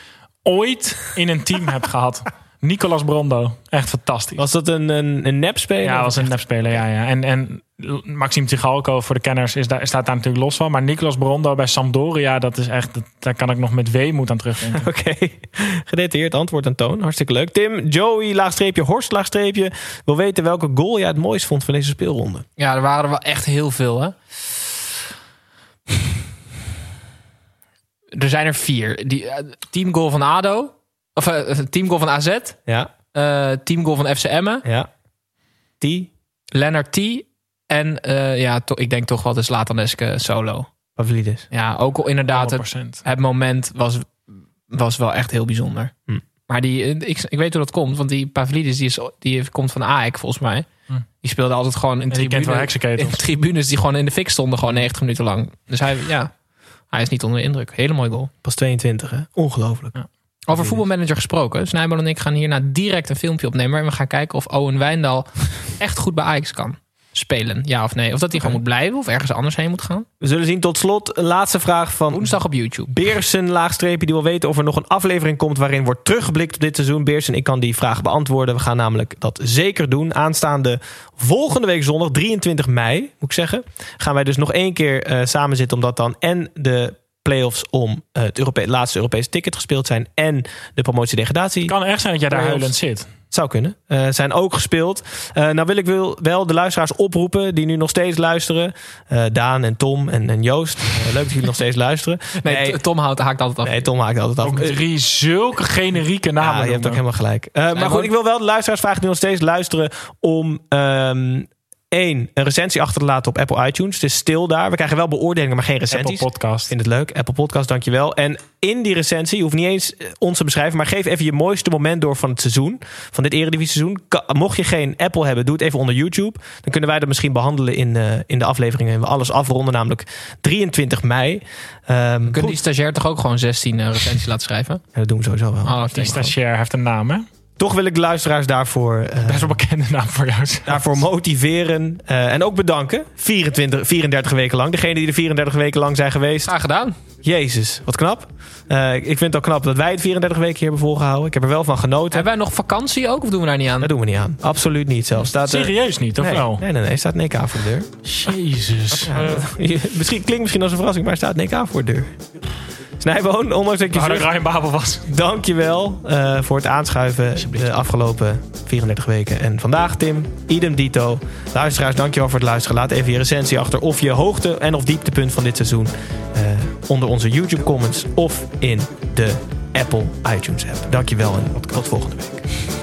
ooit in een team heb gehad. Nicolas Brondo. Echt fantastisch. Was dat een, een, een nepspeler? Ja, was een nepspeler, ja. ja. En, en Maxime Tsigalko, voor de kenners, is daar, staat daar natuurlijk los van. Maar Nicolas Brondo bij Sampdoria, dat is echt, dat- daar kan ik nog met weemoed aan terugdenken. Oké, gedetailleerd antwoord aan Toon. Hartstikke leuk. Tim, Joey, laagstreepje, Horst, laagstreepje. Wil weten welke goal jij het mooist vond van deze speelronde. Ja, er waren er wel echt heel veel, hè. Er zijn er vier. Die, eh, teamgoal van ADO. Of eh, teamgoal van AZ. Ja, eh teamgoal van FC Emmen. ja. Die, Lennart T. En eh, ja, to- ik denk toch wel de Slataneske solo. Pavlidis. Ja, ook al inderdaad het, 100%. het moment was, was wel echt heel bijzonder. Hm. Maar die, ik, ik weet hoe dat komt. Want die Pavlidis die, is, die komt van AEK volgens mij. Hm. Die speelde altijd gewoon in En die kent wel tribunes, heksenketels. in tribunes die gewoon in de fik stonden. Gewoon 90 minuten lang. Dus hij, ja, hij is niet onder de indruk. Hele mooi goal. Pas 22, hè? Ongelooflijk. Over voetbalmanager gesproken. Snijboom en ik gaan hierna direct een filmpje opnemen. En we gaan kijken of Owen Wijndal echt goed bij Ajax kan spelen. Ja of nee. Of dat hij gewoon moet blijven of ergens anders heen moet gaan. We zullen zien. Tot slot een laatste vraag van Woensdag op YouTube. Beersen, laagstreepje, die wil weten of er nog een aflevering komt waarin wordt teruggeblikt op dit seizoen. Beersen, ik kan die vraag beantwoorden. We gaan namelijk dat zeker doen. Aanstaande volgende week zondag, 23 mei, moet ik zeggen, gaan wij dus nog één keer eh samen zitten, omdat dan en de playoffs om eh, het Europe laatste Europese ticket gespeeld zijn en de promotie-degradatie. Het kan echt zijn dat jij daar Playoffs. huilend zit. Zou kunnen. Eh, zijn ook gespeeld. Eh, nou wil ik wel, wel de luisteraars oproepen die nu nog steeds luisteren. Eh, Daan en Tom en, en Joost. Leuk dat jullie nog steeds luisteren. Nee, Tom houdt, haakt altijd af. Nee, Tom haakt altijd af. Ook drie zulke generieke namen. Ja, je hebt ook helemaal gelijk. Eh, maar goed, ik wil wel de luisteraars vragen die nog steeds luisteren om ehm één, een recensie achter te laten op Apple iTunes. Het is stil daar. We krijgen wel beoordelingen, maar geen recensies. Apple Podcast. Ik vind het leuk. Apple Podcast, dankjewel. En in die recensie, je hoeft niet eens eh, ons te beschrijven, maar geef even je mooiste moment door van het seizoen. Van dit Eredivisie seizoen. Ka- Mocht je geen Apple hebben, doe het even onder YouTube. Dan kunnen wij dat misschien behandelen in, eh, in de afleveringen. En we alles afronden, namelijk 23 mei. Ehm, Kunnen die stagiair toch ook gewoon 16 eh, recensies laten schrijven? Ja, dat doen we sowieso wel. Oh. Die stagiair heeft een naam, hè? Toch wil ik de luisteraars daarvoor, eh, Best wel bekende naam voor jou. daarvoor motiveren. eh, en ook bedanken. 24, 34 weken lang. Degene die er 34 weken lang zijn geweest. Graag gedaan. Jezus, wat knap. Eh, ik vind het ook knap dat wij het 34 weken hier hebben volgehouden. Ik heb er wel van genoten. Hebben wij nog vakantie ook of doen we daar niet aan? Dat doen we niet aan. Absoluut niet zelfs. Staat er- Serieus niet, of nee, wel? Nee, nee, nee. Er staat EK voor de deur. Jezus. Ja, misschien, klinkt misschien als een verrassing, maar er staat een EK voor de deur. Snijboon, ondanks dat je zucht, Ryan Babel was. dankjewel eh voor het aanschuiven de afgelopen 34 weken. En vandaag, Tim, idem dito. Luisteraars, dankjewel voor het luisteren. Laat even je recensie achter of je hoogte- en of dieptepunt van dit seizoen eh, onder onze YouTube comments of in de Apple iTunes app. Dankjewel en tot volgende week.